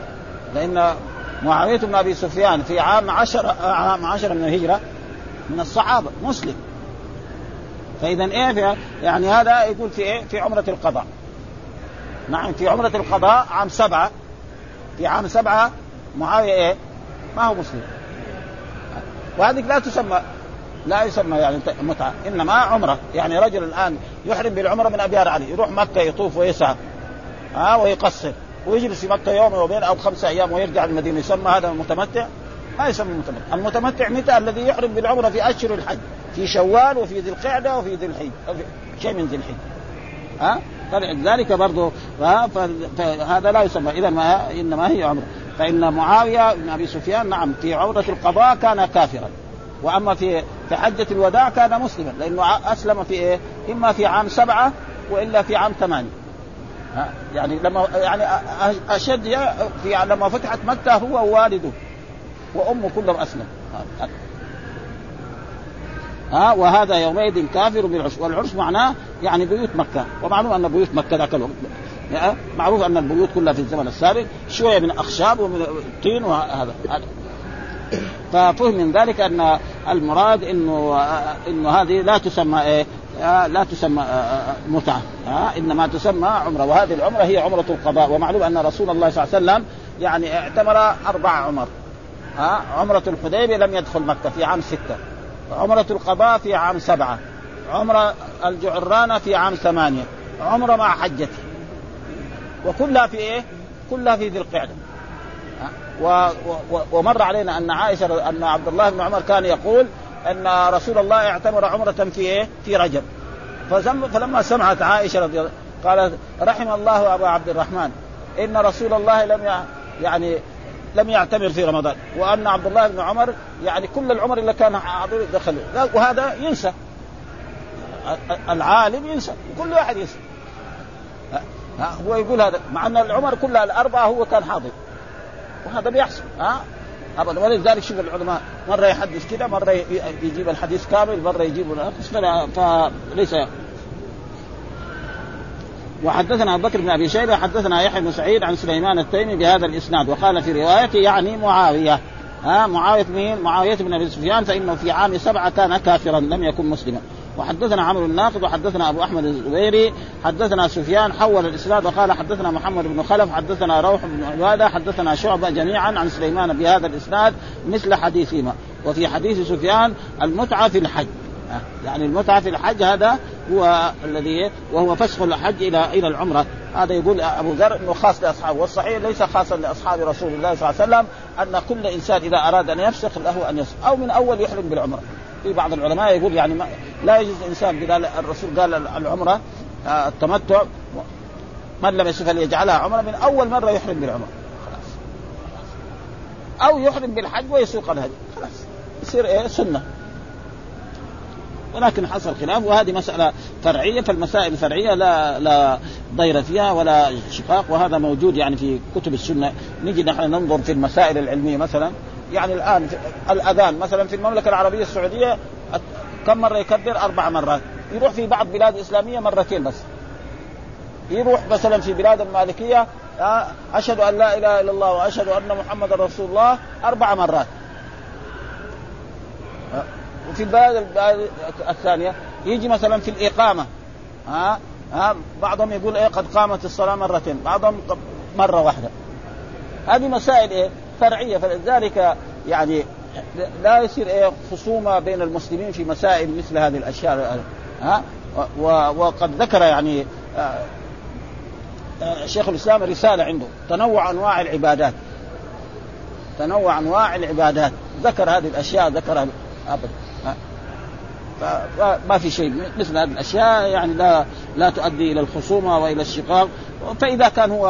لأن معاوية بن أبي سفيان في عام عشر عام عشر من الهجرة من الصحابة مسلم. فإذا إيه يعني هذا يقول في إيه؟ في عمرة القضاء. نعم في عمرة القضاء عام سبعة. في عام سبعة معاوية إيه؟ ما هو مسلم. وهذه لا تسمى لا يسمى يعني متعه إنما عمرة. يعني رجل الآن يحرم بالعمرة من أبيار علي. يروح مكة يطوف ويسعى ها ويقصر ويجلس في مكة يوم يومين أو خمسة أيام ويرجع المدينة يسمى هذا المتمتع ما يسمى المتمتع المتمتع متى؟ الذي يحرم بالعمرة في أشهر الحج. في شوال وفي ذي القعدة وفي ذي الحج. شيء من ذي الحج. ها؟ فلذلك برضه فهذا لا يسمى. اذا ما إنما هي عمرة. فإن معاوية بن أبي سفيان نعم في عمره القضاء كان كافرا. وأما في في حجة الوداع كان مسلما لأنه أسلم في إيه؟ إما في عام سبعة وإلا في عام ثمانية. يعني لما يعني أشد في لما فتحت مكة هو ووالده وأمه كلهم أسلموا. ها؟ وهذا يومئذ كافر بالعرش والعرش معناه يعني بيوت مكة. ومعلوم أن بيوت مكة ذاك الوقت. معروف أن البيوت كلها في الزمن السابق شوية من أخشاب ومن طين وهذا. ففهم من ذلك أن المراد انه إنه هذه لا تسمى إيه؟ لا تسمى متعة. إنما تسمى عمرة. وهذه العمرة هي عمرة القضاء. ومعلوم أن رسول الله صلى الله عليه وسلم يعني اعتمر أربع عمر. عمرة الحديبية لم يدخل مكة في عام ستة. عمرة القضاء في عام سبعة. عمرة الجعرانة في عام ثمانية. عمرة مع حجته. وكلها في إيه؟ كلها في ذي القعدة. و و ومر علينا أن عائشة أن عبد الله بن عمر كان يقول أن رسول الله اعتمر عمرة في إيه؟ في رجب. فلما سمعت عائشة رضي الله قالت رحم الله أبا عبد الرحمن. إن رسول الله لم يعني لم يعتمر في رمضان. وأن عبد الله بن عمر يعني كل العمر اللي كان دخلوا. وهذا ينسى. العالم ينسى. كل واحد ينسى. هو يقول هذا مع أن العمر كلها الأربعة هو كان حاضر. وهذا بيحصل ها؟ ابدا ولذلك شوف العلماء مرة يحدث كذا مرة يجيب الحديث كامل مرة يجيب فليس وحدثنا أبو بكر بن أبي شيبة حدثنا يحيى بن سعيد عن سليمان التيمي بهذا الإسناد وقال في روايته يعني معاوية ها معاوية مين؟ معاوية بن أبي سفيان فإنه في عام سبعة كان كافرا لم يكن مسلما. وحدثنا عمرو الناقد وحدثنا أبو أحمد الزبيري حدثنا سفيان حول الإسناد وقال حدثنا محمد بن خلف حدثنا روح بن عبادة حدثنا شعبة جميعا عن سليمان بهذا الإسناد مثل حديثهما. وفي حديث سفيان المتعة في الحج. يعني المتعة في الحج هذا هو الذي وهو فسخ الحج إلى إلى العمرة. هذا يقول أبو ذر إنه خاص لأصحابه. والصحيح ليس خاصا لأصحاب رسول الله صلى الله عليه وسلم أن كل إنسان إذا أراد أن يفسخ له أن يفسخ. أو من أول يحرم بالعمرة. في بعض العلماء يقول يعني لا يجوز انسان قال الرسول قال العمرة آه، التمتع من لم يسف فليجعلها عمرة من أول مرة يحرم بالعمرة. خلاص. أو يحرم بالحج ويسوق الهدي. خلاص. يصير إيه؟ سنة. ولكن حصل خلاف وهذه مسألة فرعية فالمسائل الفرعية لا لا ضير فيها ولا شقاق وهذا موجود يعني في كتب السنة. نجي نحن ننظر في المسائل العلمية مثلا. يعني الآن الأذان مثلا في المملكة العربية السعودية كم مرة يكبر؟ أربع مرات. يروح في بعض بلاد إسلامية مرتين بس. يروح مثلا في بلاد المالكية آه، أشهد أن لا إله إلا الله وأشهد أن محمد رسول الله أربع مرات. وفي البلد الثانية يجي مثلا في الإقامة. ها ها بعضهم يقول إيه قد قامت الصلاة مرتين. بعضهم مرة واحدة. هذه مسائل إيه فرعية. فلذلك يعني لا يصير إيه خصومة بين المسلمين في مسائل مثل هذه الأشياء. ها؟ وقد ذكر يعني آه، آه، شيخ الإسلام رسالة عنده. تنوع أنواع العبادات. تنوع أنواع العبادات. ذكر هذه الأشياء ذكرها ابدا فما في شيء مثل هذه الأشياء يعني لا لا تؤدي إلى الخصومة وإلى الشقاق. فإذا كان هو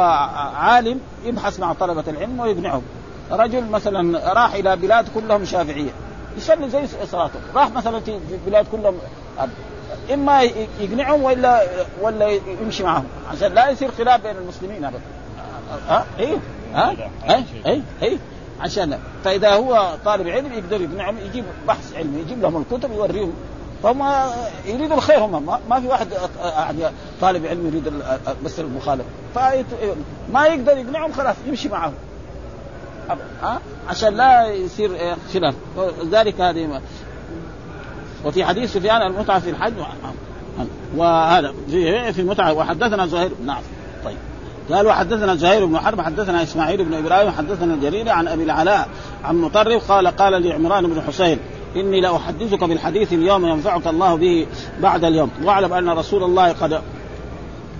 عالم يبحث مع طلبة العلم ويقنعهم. رجل مثلا راح إلى بلاد كلهم شافعية يصلي زي صلاته راح مثلا في بلاد كلهم إما يقنعهم ولا ولا يمشي معهم عشان لا يصير خلاف بين المسلمين ابدا. ها؟ إيه؟ ها؟ اي اي اي عشان فإذا هو طالب علم يقدر يقنعهم يجيب بحث علمي يجيب لهم الكتب يوريهم. فهم يريدوا الخير هم ما في واحد يعني طالب علم يريد بس المخالف ما يقدر يقنعهم خلاص يمشي معهم. ها؟ عشان لا يصير خلاف. ذلك هذه وفي حديث سفيان المتعة في الحج وهذا. في المتعة وحدثنا زهير نعم. طيب. قال وحدثنا زهير بن حرب حدثنا إسماعيل بن إبراهيم حدثنا الجرير عن أبي العلاء عن مطرف قال قال لي عمران بن حسين إني لأحدثك بالحديث اليوم ينفعك الله به بعد اليوم. واعلم أن رسول الله قد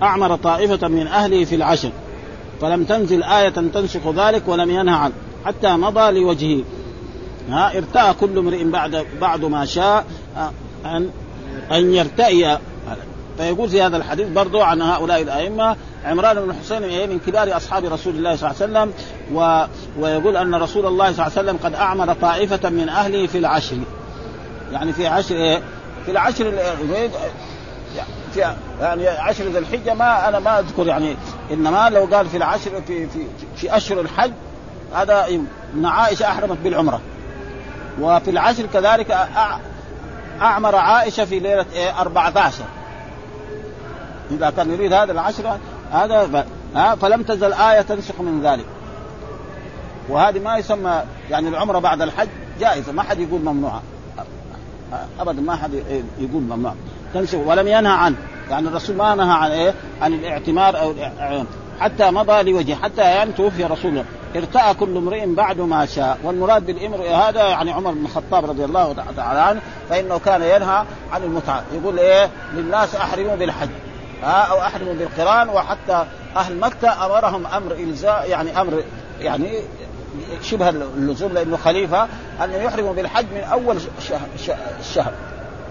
أعمر طائفة من اهله في العشر. فلم تنزل آية تنسخ ذلك ولم ينهى عنه. حتى مضى لوجهه. ها ارتأى كل امرئ بعد بعد ما شاء أن أن يرتئي. فيقول في هذا الحديث برضو عن هؤلاء الأئمة عمران بن حسين من كبار أصحاب رسول الله صلى الله عليه وسلم و... ويقول أن رسول الله صلى الله عليه وسلم قد أعمر طائفة من أهله في العشر. يعني في عشر إيه؟ في العشر في يعني عشر ذي الحجة ما أنا ما أذكر يعني إنما لو قال في العشر في في في أشهر الحج هذا ابن عائشة أحرمت بالعمرة. وفي العشر كذلك أعمر عائشة في ليلة إيه 14 إذا كان يريد هذا العشرة هذا ها فلم تزل آية تنسخ من ذلك. وهذه ما يسمى يعني العمرة بعد الحج جائزة ما حد يقول ممنوعة. أبدا ما حد يقول ممنوع. تنسخ ولم ينهى عنه. يعني الرسول ما نهى عن إيه؟ عن الاعتمار أو حتى مضى لوجهه حتى يعني توفي رسول الله. ارتأى كل امرئ بعد ما شاء. والمراد بالامر هذا يعني عمر بن الخطاب رضي الله تعالى عنه فإنه كان ينهى عن المتعة. يقول إيه؟ للناس أحرموا بالحج. ها؟ أو أحرموا بالقران وحتى أهل مكة أمرهم أمر إلزاء يعني أمر يعني شبه اللزوم لأنه خليفة أن يحرموا بالحج من أول شهر, الشهر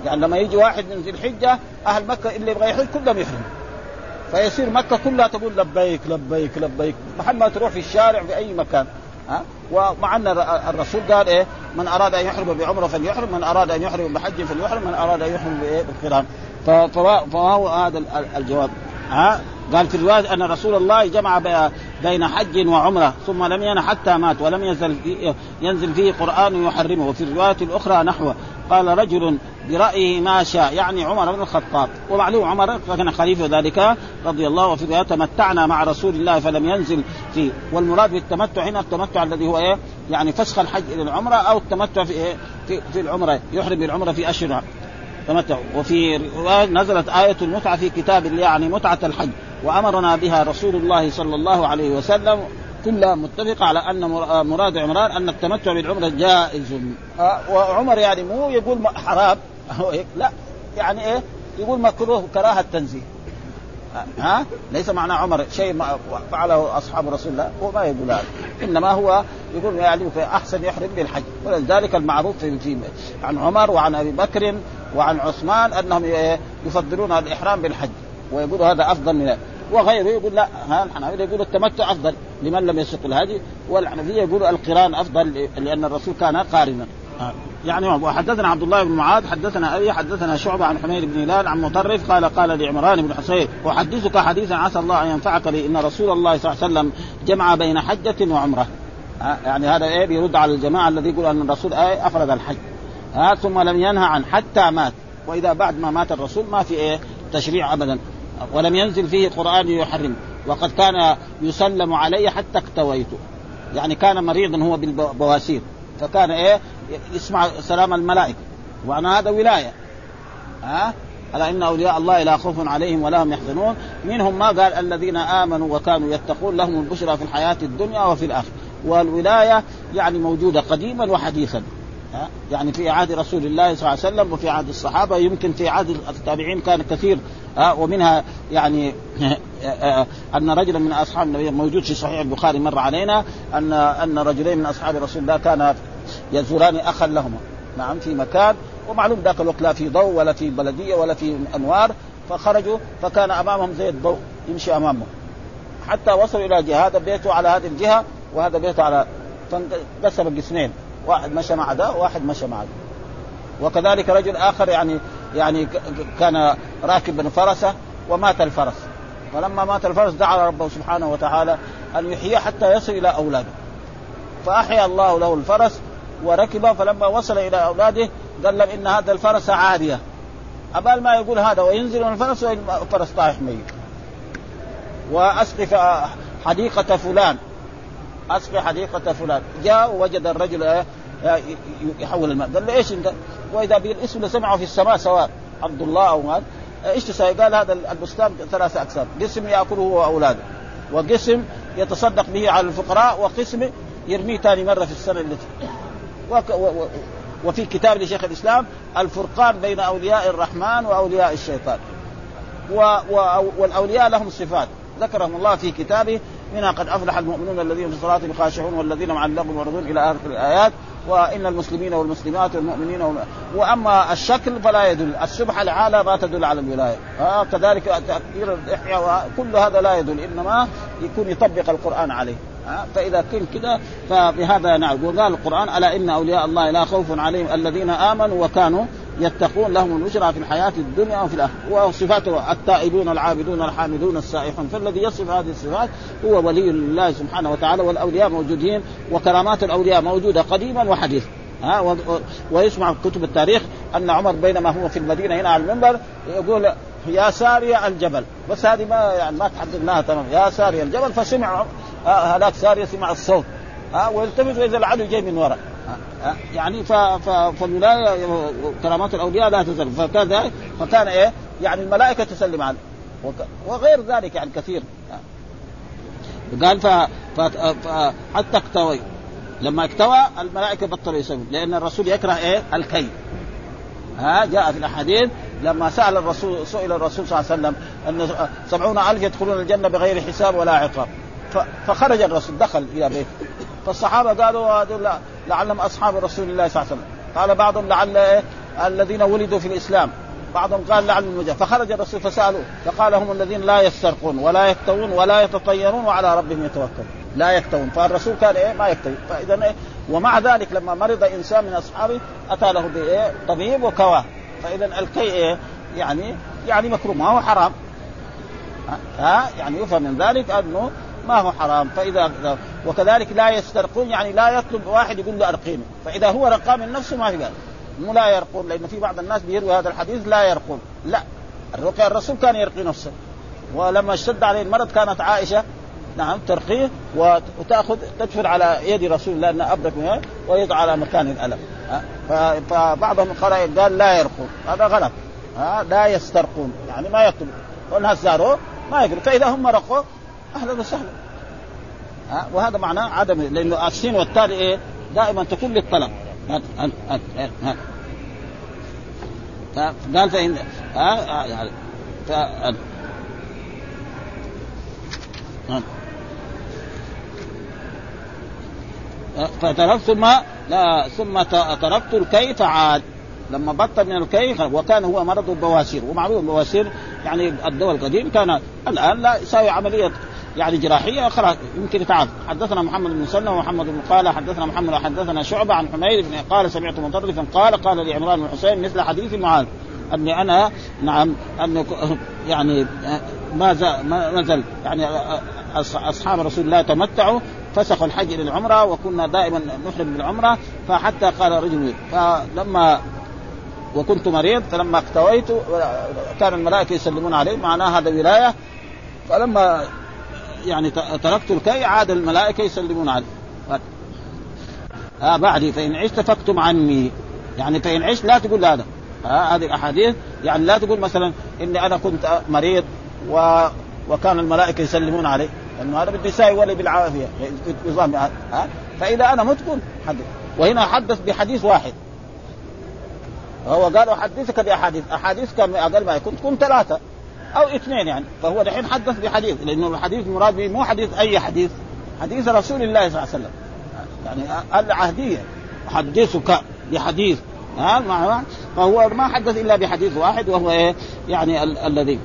يعني لما يجي واحد من ذي الحجة أهل مكة اللي يبغى يحج كلهم يحرموا فيصير مكة كلها تقول لبيك لبيك لبيك. محل ما تروح في الشارع في أي مكان ها؟ ومع أن الرسول قال إيه؟ من أراد أن يحرم بعمرة فليحرم من أراد أن يحرم بحج فليحرم من أراد أن يحرم بالقرآن. فهو هذا الجواب ها؟ قال في الرواية أن رسول الله جمع بين حج وعمرة ثم لم ين حتى مات ولم ينزل فيه, ينزل فيه قرآن يحرمه. وفي الرواية الأخرى نحوه قال رجل برأيه ما شاء يعني عمر بن الخطاب. ومعلوم عمر كان خليفة ذلك رضي الله وفي تمتعنا مع رسول الله فلم ينزل فيه والمراد بالتمتع هنا التمتع الذي هو إيه؟ يعني فسخ الحج إلى العمرة أو التمتع في إيه؟ في, في العمرة يحرم بالعمره في أشهر. تمتع. وفي رواية نزلت آية المتعة في كتاب يعني متعة الحج. وأمرنا بها رسول الله صلى الله عليه وسلم كلها متفقة على أن مراد عمران أن التمتع بالعمرة جائز. وعمر يعني مو يقول حرام. *laughs* لا يعني إيه؟ يقول مكروه كراهة تنزيه. ها؟ ليس معنى عمر شيء فعله أصحاب رسول الله. هو ما يقول هذا. إنما هو يقول يعني في أحسن يحرم بالحج. ولذلك المعروف في, عن عمر وعن أبي بكر وعن عثمان أنهم يفضلون الإحرام بالحج. ويقولوا هذا أفضل من وغيره يقول لا ها الحنابلة يقول التمتع أفضل لمن لم يسق الهدي والحنفية يقولوا القران أفضل لأن الرسول كان قارنا. يعني وحدثنا عبد الله بن معاذ حدثنا أبي حدثنا شعبة عن حمير بن هلال عن مطرف قال قال لعمران بن حسين أحدثك حديثا عسى الله أن ينفعك لي ان رسول الله صلى الله عليه وسلم جمع بين حجة وعمرة. يعني هذا إيه؟ بيرد على الجماعة الذي يقول أن الرسول إيه؟ أفرد الحج. ها ثم لم ينهى عن حتى مات. وإذا بعد ما مات الرسول ما في إيه؟ تشريع ابدا. ولم ينزل فيه قرآن يحرم. وقد كان يسلم علي حتى اكتويت يعني كان مريضا هو بالبواسير. فكان إيه؟ يسمع سلام الملائكة. وأنا هذا ولاية. ها؟ ألا إن أولياء الله لا خوف عليهم ولا هم يحزنون. منهم ما قال الذين آمنوا وكانوا يتقون لهم البشرى في الحياة الدنيا وفي الآخرة. والولاية يعني موجودة قديما وحديثا. يعني في عهد رسول الله صلى الله عليه وسلم وفي عهد الصحابة يمكن في عهد التابعين كان كثير ومنها يعني *laughs* أن رجلا من أصحاب النبي موجود في صحيح البخاري مر علينا ان أن رجلين من أصحاب رسول الله كانا يزوران أخا لهما نعم في مكان ومعلوم ذاك الوقت لا في ضوء ولا في بلدية ولا في أنوار فخرجوا فكان أمامهم زي الضوء يمشي امامهم حتى وصلوا إلى جهة هذا بيته على هذه الجهة وهذا بيته على فانقسم قسمين واحد مشى مع ذا وواحد مشى مع ذا. وكذلك رجل آخر يعني يعني كان راكبا فرسه ومات الفرس. فلما مات الفرس دعا ربه سبحانه وتعالى أن يحييه حتى يصل إلى أولاده. فأحيا الله له الفرس وركب فلما وصل إلى أولاده قال لهم إن هذا الفرس عارية. أبال ما يقول هذا وينزل من الفرس والفرس طايح ميت. واسقي حديقة فلان. اسقي حديقة فلان جاء ووجد الرجل إيه؟ يحول الماء قال له إيش أنت؟ وإذا به الاسم سمعه في السماء سواء عبد الله أو مال إيش تسوي؟ قال هذا البستان ثلاثة أقسام، قسم يأكله هو وأولاده وقسم يتصدق به على الفقراء وقسم يرميه ثاني مرة في السنة التي وك و و وفي كتاب لشيخ الإسلام الفرقان بين أولياء الرحمن وأولياء الشيطان و و والأولياء لهم صفات ذكرهم الله في كتابه منها قد أفلح المؤمنون الذين في صلاتهم خاشعون والذين مع اللغو معرضون إلى آخر الآيات وإن المسلمين والمسلمات والمؤمنين والم... وأما الشكل فلا يدل السبحه العالى ما تدل على الولاية. آه كذلك تكبير الإحياء كل هذا لا يدل إنما يكون يطبق القرآن عليه. آه فإذا كن كذا فبهذا نعم وقال القرآن ألا إن أولياء الله لا خوف عليهم الذين آمنوا وكانوا يتقون لهم البشرى في الحياة الدنيا وفي الآخرة. وصفاته التائبون العابدون الحامدون السائحون. فالذي يصف هذه الصفات هو ولي الله سبحانه وتعالى والأولياء موجودين وكرامات الأولياء موجودة قديما وحديثا. ها ويسمع في كتب التاريخ أن عمر بينما هو في المدينة هنا على المنبر يقول يا ساري الجبل. بس هذه ما يعني ما تحددناها تمام. يا ساري الجبل. فسمع هذاك ساري سمع الصوت. ها ويلتفت وإذا العدو جاي من وراء. يعني. فالولاية كرامات الأولياء لا تزال. فكذا فكان إيه؟ يعني الملائكة تسلم عليه. وغير ذلك يعني كثير. قال ف... ف... ف... حتى اكتوي لما اكتوى الملائكة بطلوا يسوون. لأن الرسول يكره إيه؟ الكي. ها جاء في الأحاديث لما سأل الرسول سئل الرسول صلى الله عليه وسلم أن سبعون ألف يدخلون الجنة بغير حساب ولا عقاب. فخرج الرسول دخل إلى بيته. فالصحابة قالوا لعلهم أصحاب رسول الله صلى الله عليه وسلم. قال بعضهم لعل إيه؟ الذين ولدوا في الإسلام. بعضهم قال لعل المجاهد. فخرج الرسول فسألوه. فقال هم الذين لا يسترقون ولا يكتوون ولا يتطيرون وعلى ربهم يتوكلون. لا يكتوون فالرسول كان إيه؟ ما يكتوي فاذا إيه؟ ومع ذلك لما مرض إنسان من أصحابه أتى له بإيه؟ طبيب وكواة. فاذا الكي إيه؟ يعني يعني مكروه. ما هو حرام. ها؟ يعني يفهم من ذلك أنه ما هو حرام فإذا وكذلك لا يسترقون يعني لا يطلب واحد يقول له أرقيني. فإذا هو رقى من نفسه ما في مو لا يرقون لأن في بعض الناس بيروي هذا الحديث لا يرقون. لا. الرقية الرسول كان يرقي نفسه. ولما اشتد عليه المرض كانت عائشة نعم ترقيه وتأخذ تدفن على يد رسول الله انه أبرك ويضع على مكان الألم. فبعضهم قال قال لا يرقون. هذا غلط. لا يسترقون. يعني ما يطلب. والناس زاروا ما يقول فإذا هم رقوا أهلا وسهلا ها وهذا معناه عدم لأنه السين والتالي إيه؟ دائما تكون للطلب. قال فإن ها يعني فتركت ثم لا ثم تركت الكي فعاد لما بطل من الكي وكان هو مرض البواسير. ومعروف البواسير يعني الدواء القديم كان الآن لا يساوي عملية يعني جراحية خلاص يمكن يتعافى حدثنا محمد بن سلمة ومحمد بن قال حدثنا محمد حدثنا شعبة عن حميد بن قال سمعت مطرفا قال قال لعمران بن حسين مثل حديث معاذ اني أنا نعم أن يعني ما نزل يعني أصحاب رسول الله تمتعوا فسخوا الحج إلى العمره وكنا دائما نحرم بالعمرة فحتى قال رجل فلما وكنت مريض فلما اكتويت كان الملائكة يسلمون علي معناه هذا ولاية فلما يعني تركت الكي عاد الملائكة يسلمون علي. آه بعدي فإن عشت فاكتم عني. يعني فإن عشت لا تقول هذا. آه هذه الاحاديث يعني لا تقول مثلا إني أنا كنت مريض و وكان الملائكة يسلمون علي. لأنه هذا بده يساوي بالعافية. نظام ها آه. فإذا أنا مت قل حدث. وهنا حدث بحديث واحد. هو قال أحدثك بأحاديث. أحاديث كان أقل ما يكون. تكون ثلاثة. أو اثنين يعني. فهو دحين حدث بحديث لأنه الحديث المراد به مو حديث أي حديث. حديث رسول الله صلى الله عليه وسلم. يعني العهدية. أحدثك بحديث. ها فهو ما حدث إلا بحديث واحد وهو إيه؟ يعني ال- الذي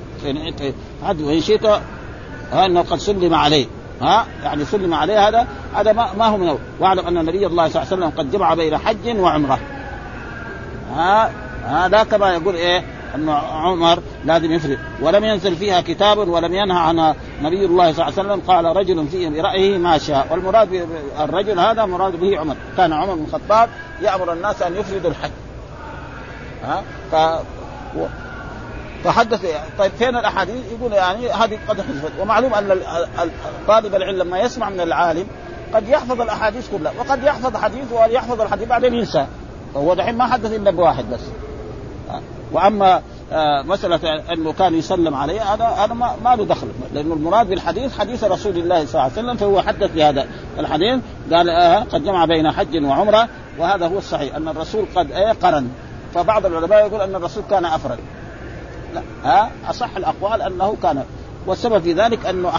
حد وإن شئت إنه قد سلم عليه. ها يعني سلم عليه هذا هذا ما, ما هو من واعلم أن نبي الله صلى الله عليه وسلم قد جمع بين حج وعمرة. ها هذا كما يقول إيه؟ أن عمر لازم يفرق. ولم ينزل فيها كتاب ولم ينهى عنها نبي الله صلى الله عليه وسلم. قال رجل فيه برأيه ما شاء. والمراد الرجل هذا مراد به عمر. كان عمر بن الخطاب يأمر الناس أن يفردوا الحج. ها؟ ف فحدث طيب فين الأحاديث؟ يقول يعني هذه قد حذفت. ومعلوم أن طالب العلم لما يسمع من العالم قد يحفظ الأحاديث كلها. وقد يحفظ حديث ويحفظ الحديث بعدين ينسى. فهو دحين ما حدث إلا بواحد بس. وأما آه مسألة انه كان يسلم عليه هذا هذا ما, له دخل. لأنه المراد بالحديث حديث رسول الله صلى الله عليه وسلم فهو حدث بهذا الحديث. قال آه قد جمع بين حج وعمرة وهذا هو الصحيح أن الرسول قد آه قرن. فبعض العلماء يقول أن الرسول كان أفرد. لا ها؟ أصح الأقوال أنه كان. والسبب في ذلك انه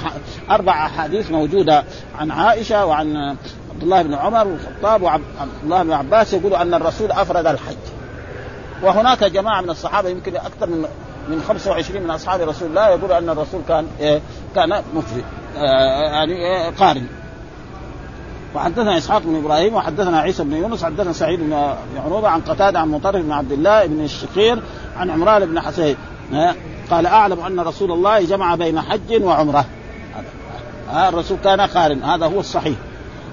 أربع أحاديث موجودة عن عائشة وعن عبد الله بن عمر والخطاب وعبد الله بن عباس يقولوا أن الرسول أفرد الحج. وهناك جماعة من الصحابة يمكن أكثر من من 25 من أصحاب رسول الله يقولوا أن الرسول كان إيه كان مفرد آه يعني إيه قارن. وحدثنا إسحاق بن إبراهيم وحدثنا عيسى بن يونس حدثنا سعيد بن عروبه عن قتادة عن مطرف بن عبد الله بن الشقير عن عمران بن حسين. قال أعلم أن رسول الله جمع بين حج وعمرة. الرسول كان قارن هذا هو الصحيح.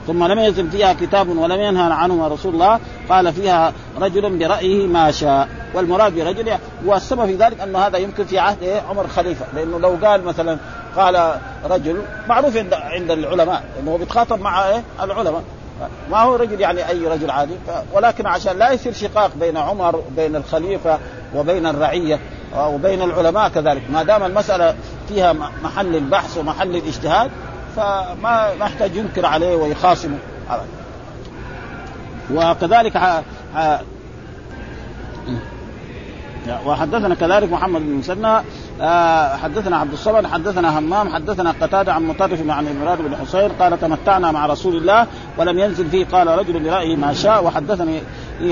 ثم لم يزل فيها كتاب ولم ينهى عنه رسول الله. قال فيها رجل برأيه ما شاء والمراد برجل والسبب في ذلك أنه هذا يمكن في عهد إيه عمر خليفة لأنه لو قال مثلا قال رجل معروف عند العلماء إنه بيتخاطب مع إيه؟ العلماء. ما هو رجل يعني أي رجل عادي ولكن عشان لا يصير شقاق بين عمر وبين الخليفة وبين الرعية وبين العلماء كذلك ما دام المسألة فيها محل البحث ومحل الاجتهاد فما ما يحتاج ينكر عليه ويخاصمه. وكذلك. ح... وحدثنا كذلك محمد بن مسنى حدثنا عبد الصمد حدثنا همام حدثنا قتادة عن مطرف عن المراد بن حصين قال تمتعنا مع رسول الله ولم ينزل فيه قال رجل برأيه ما شاء وحدثني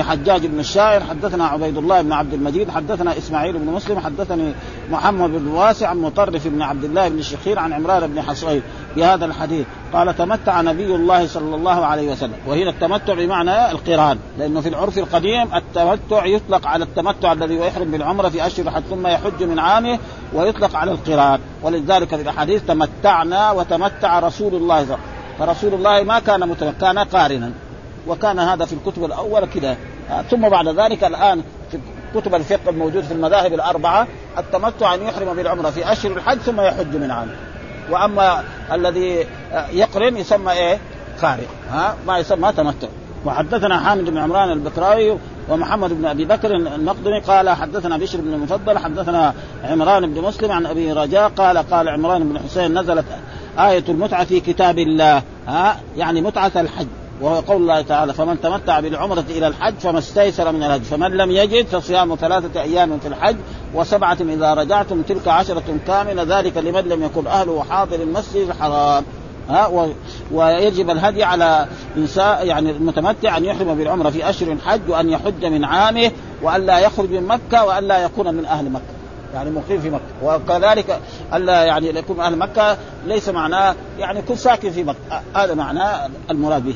حجاج بن الشاعر حدثنا عبيد الله بن عبد المجيد حدثنا إسماعيل بن مسلم حدثني محمد بن واسع عن مطرف بن عبد الله بن الشخير عن عمران بن حصين بهذا الحديث. قال تمتع نبي الله صلى الله عليه وسلم. وهنا التمتع بمعنى القران لأنه في العرف القديم التمتع يطلق على التمتع الذي يحرم بالعمرة في أشهر حج ثم يحج من عامه ويطلق على القران. ولذلك في الأحاديث تمتعنا وتمتع رسول الله صلى الله عليه وسلم. فرسول الله ما كان متمتع كان قارنا. وكان هذا في الكتب الأول كده. ثم بعد ذلك الآن في كتب الفقه الموجود في المذاهب الأربعة. التمتع أن يحرم بالعمرة في أشهر الحج ثم يحج من عام. وأما الذي يقرن يسمى إيه؟ قارئ ها؟ ما يسمى تمتع. وحدثنا حامد بن عمران البكراوي ومحمد بن أبي بكر المقدمي قال حدثنا بشر بن المفضل حدثنا عمران بن مسلم عن أبي رجاء قال قال عمران بن حسين نزلت آية المتعة في كتاب الله. ها؟ يعني متعة الحج. وهو قول الله تعالى فمن تمتع بالعمرة إلى الحج فما استيسر من الهدي فمن لم يجد فصيام ثلاثة أيام في الحج وسبعة إذا رجعتم تلك عشرة كاملة ذلك لمن لم يكن أهله حاضر المسجد الحرام. ها و... ويجب الهدي على انسان يعني المتمتع أن يحرم بالعمرة في أشهر الحج وأن يحج من عامه وأن لا يخرج من مكة وأن لا يكون من أهل مكة. يعني مقيم في مكة. وكذلك الا يعني يكون أهل مكة ليس معناه يعني يكون ساكن في مكة. هذا معناه المراد به.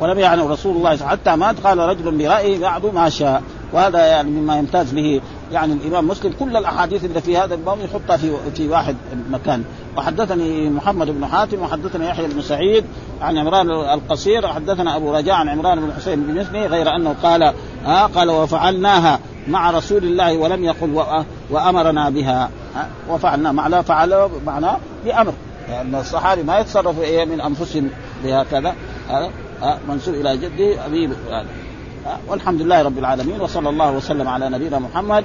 ولم يعني رسول الله حتى مات قال رجل برايه بعض ما شاء. وهذا يعني مما يمتاز به يعني الإمام مسلم. كل الأحاديث اللي في هذا الباب يحطها في في واحد مكان. وحدثني محمد بن حاتم وحدثنا يحيى بن سعيد عن عمران القصير وحدثنا أبو رجاء عن عمران بن حسين بمثله غير أنه قال آه قال وفعلناها مع رسول الله ولم يقل وأمرنا بها. وفعلنا. معناه فعل معناه بأمر. لأن يعني الصحابي ما يتصرفوا إيه من أنفسهم بهكذا. منسوب إلى جده أبي والحمد لله رب العالمين وصلى الله وسلم على نبينا محمد.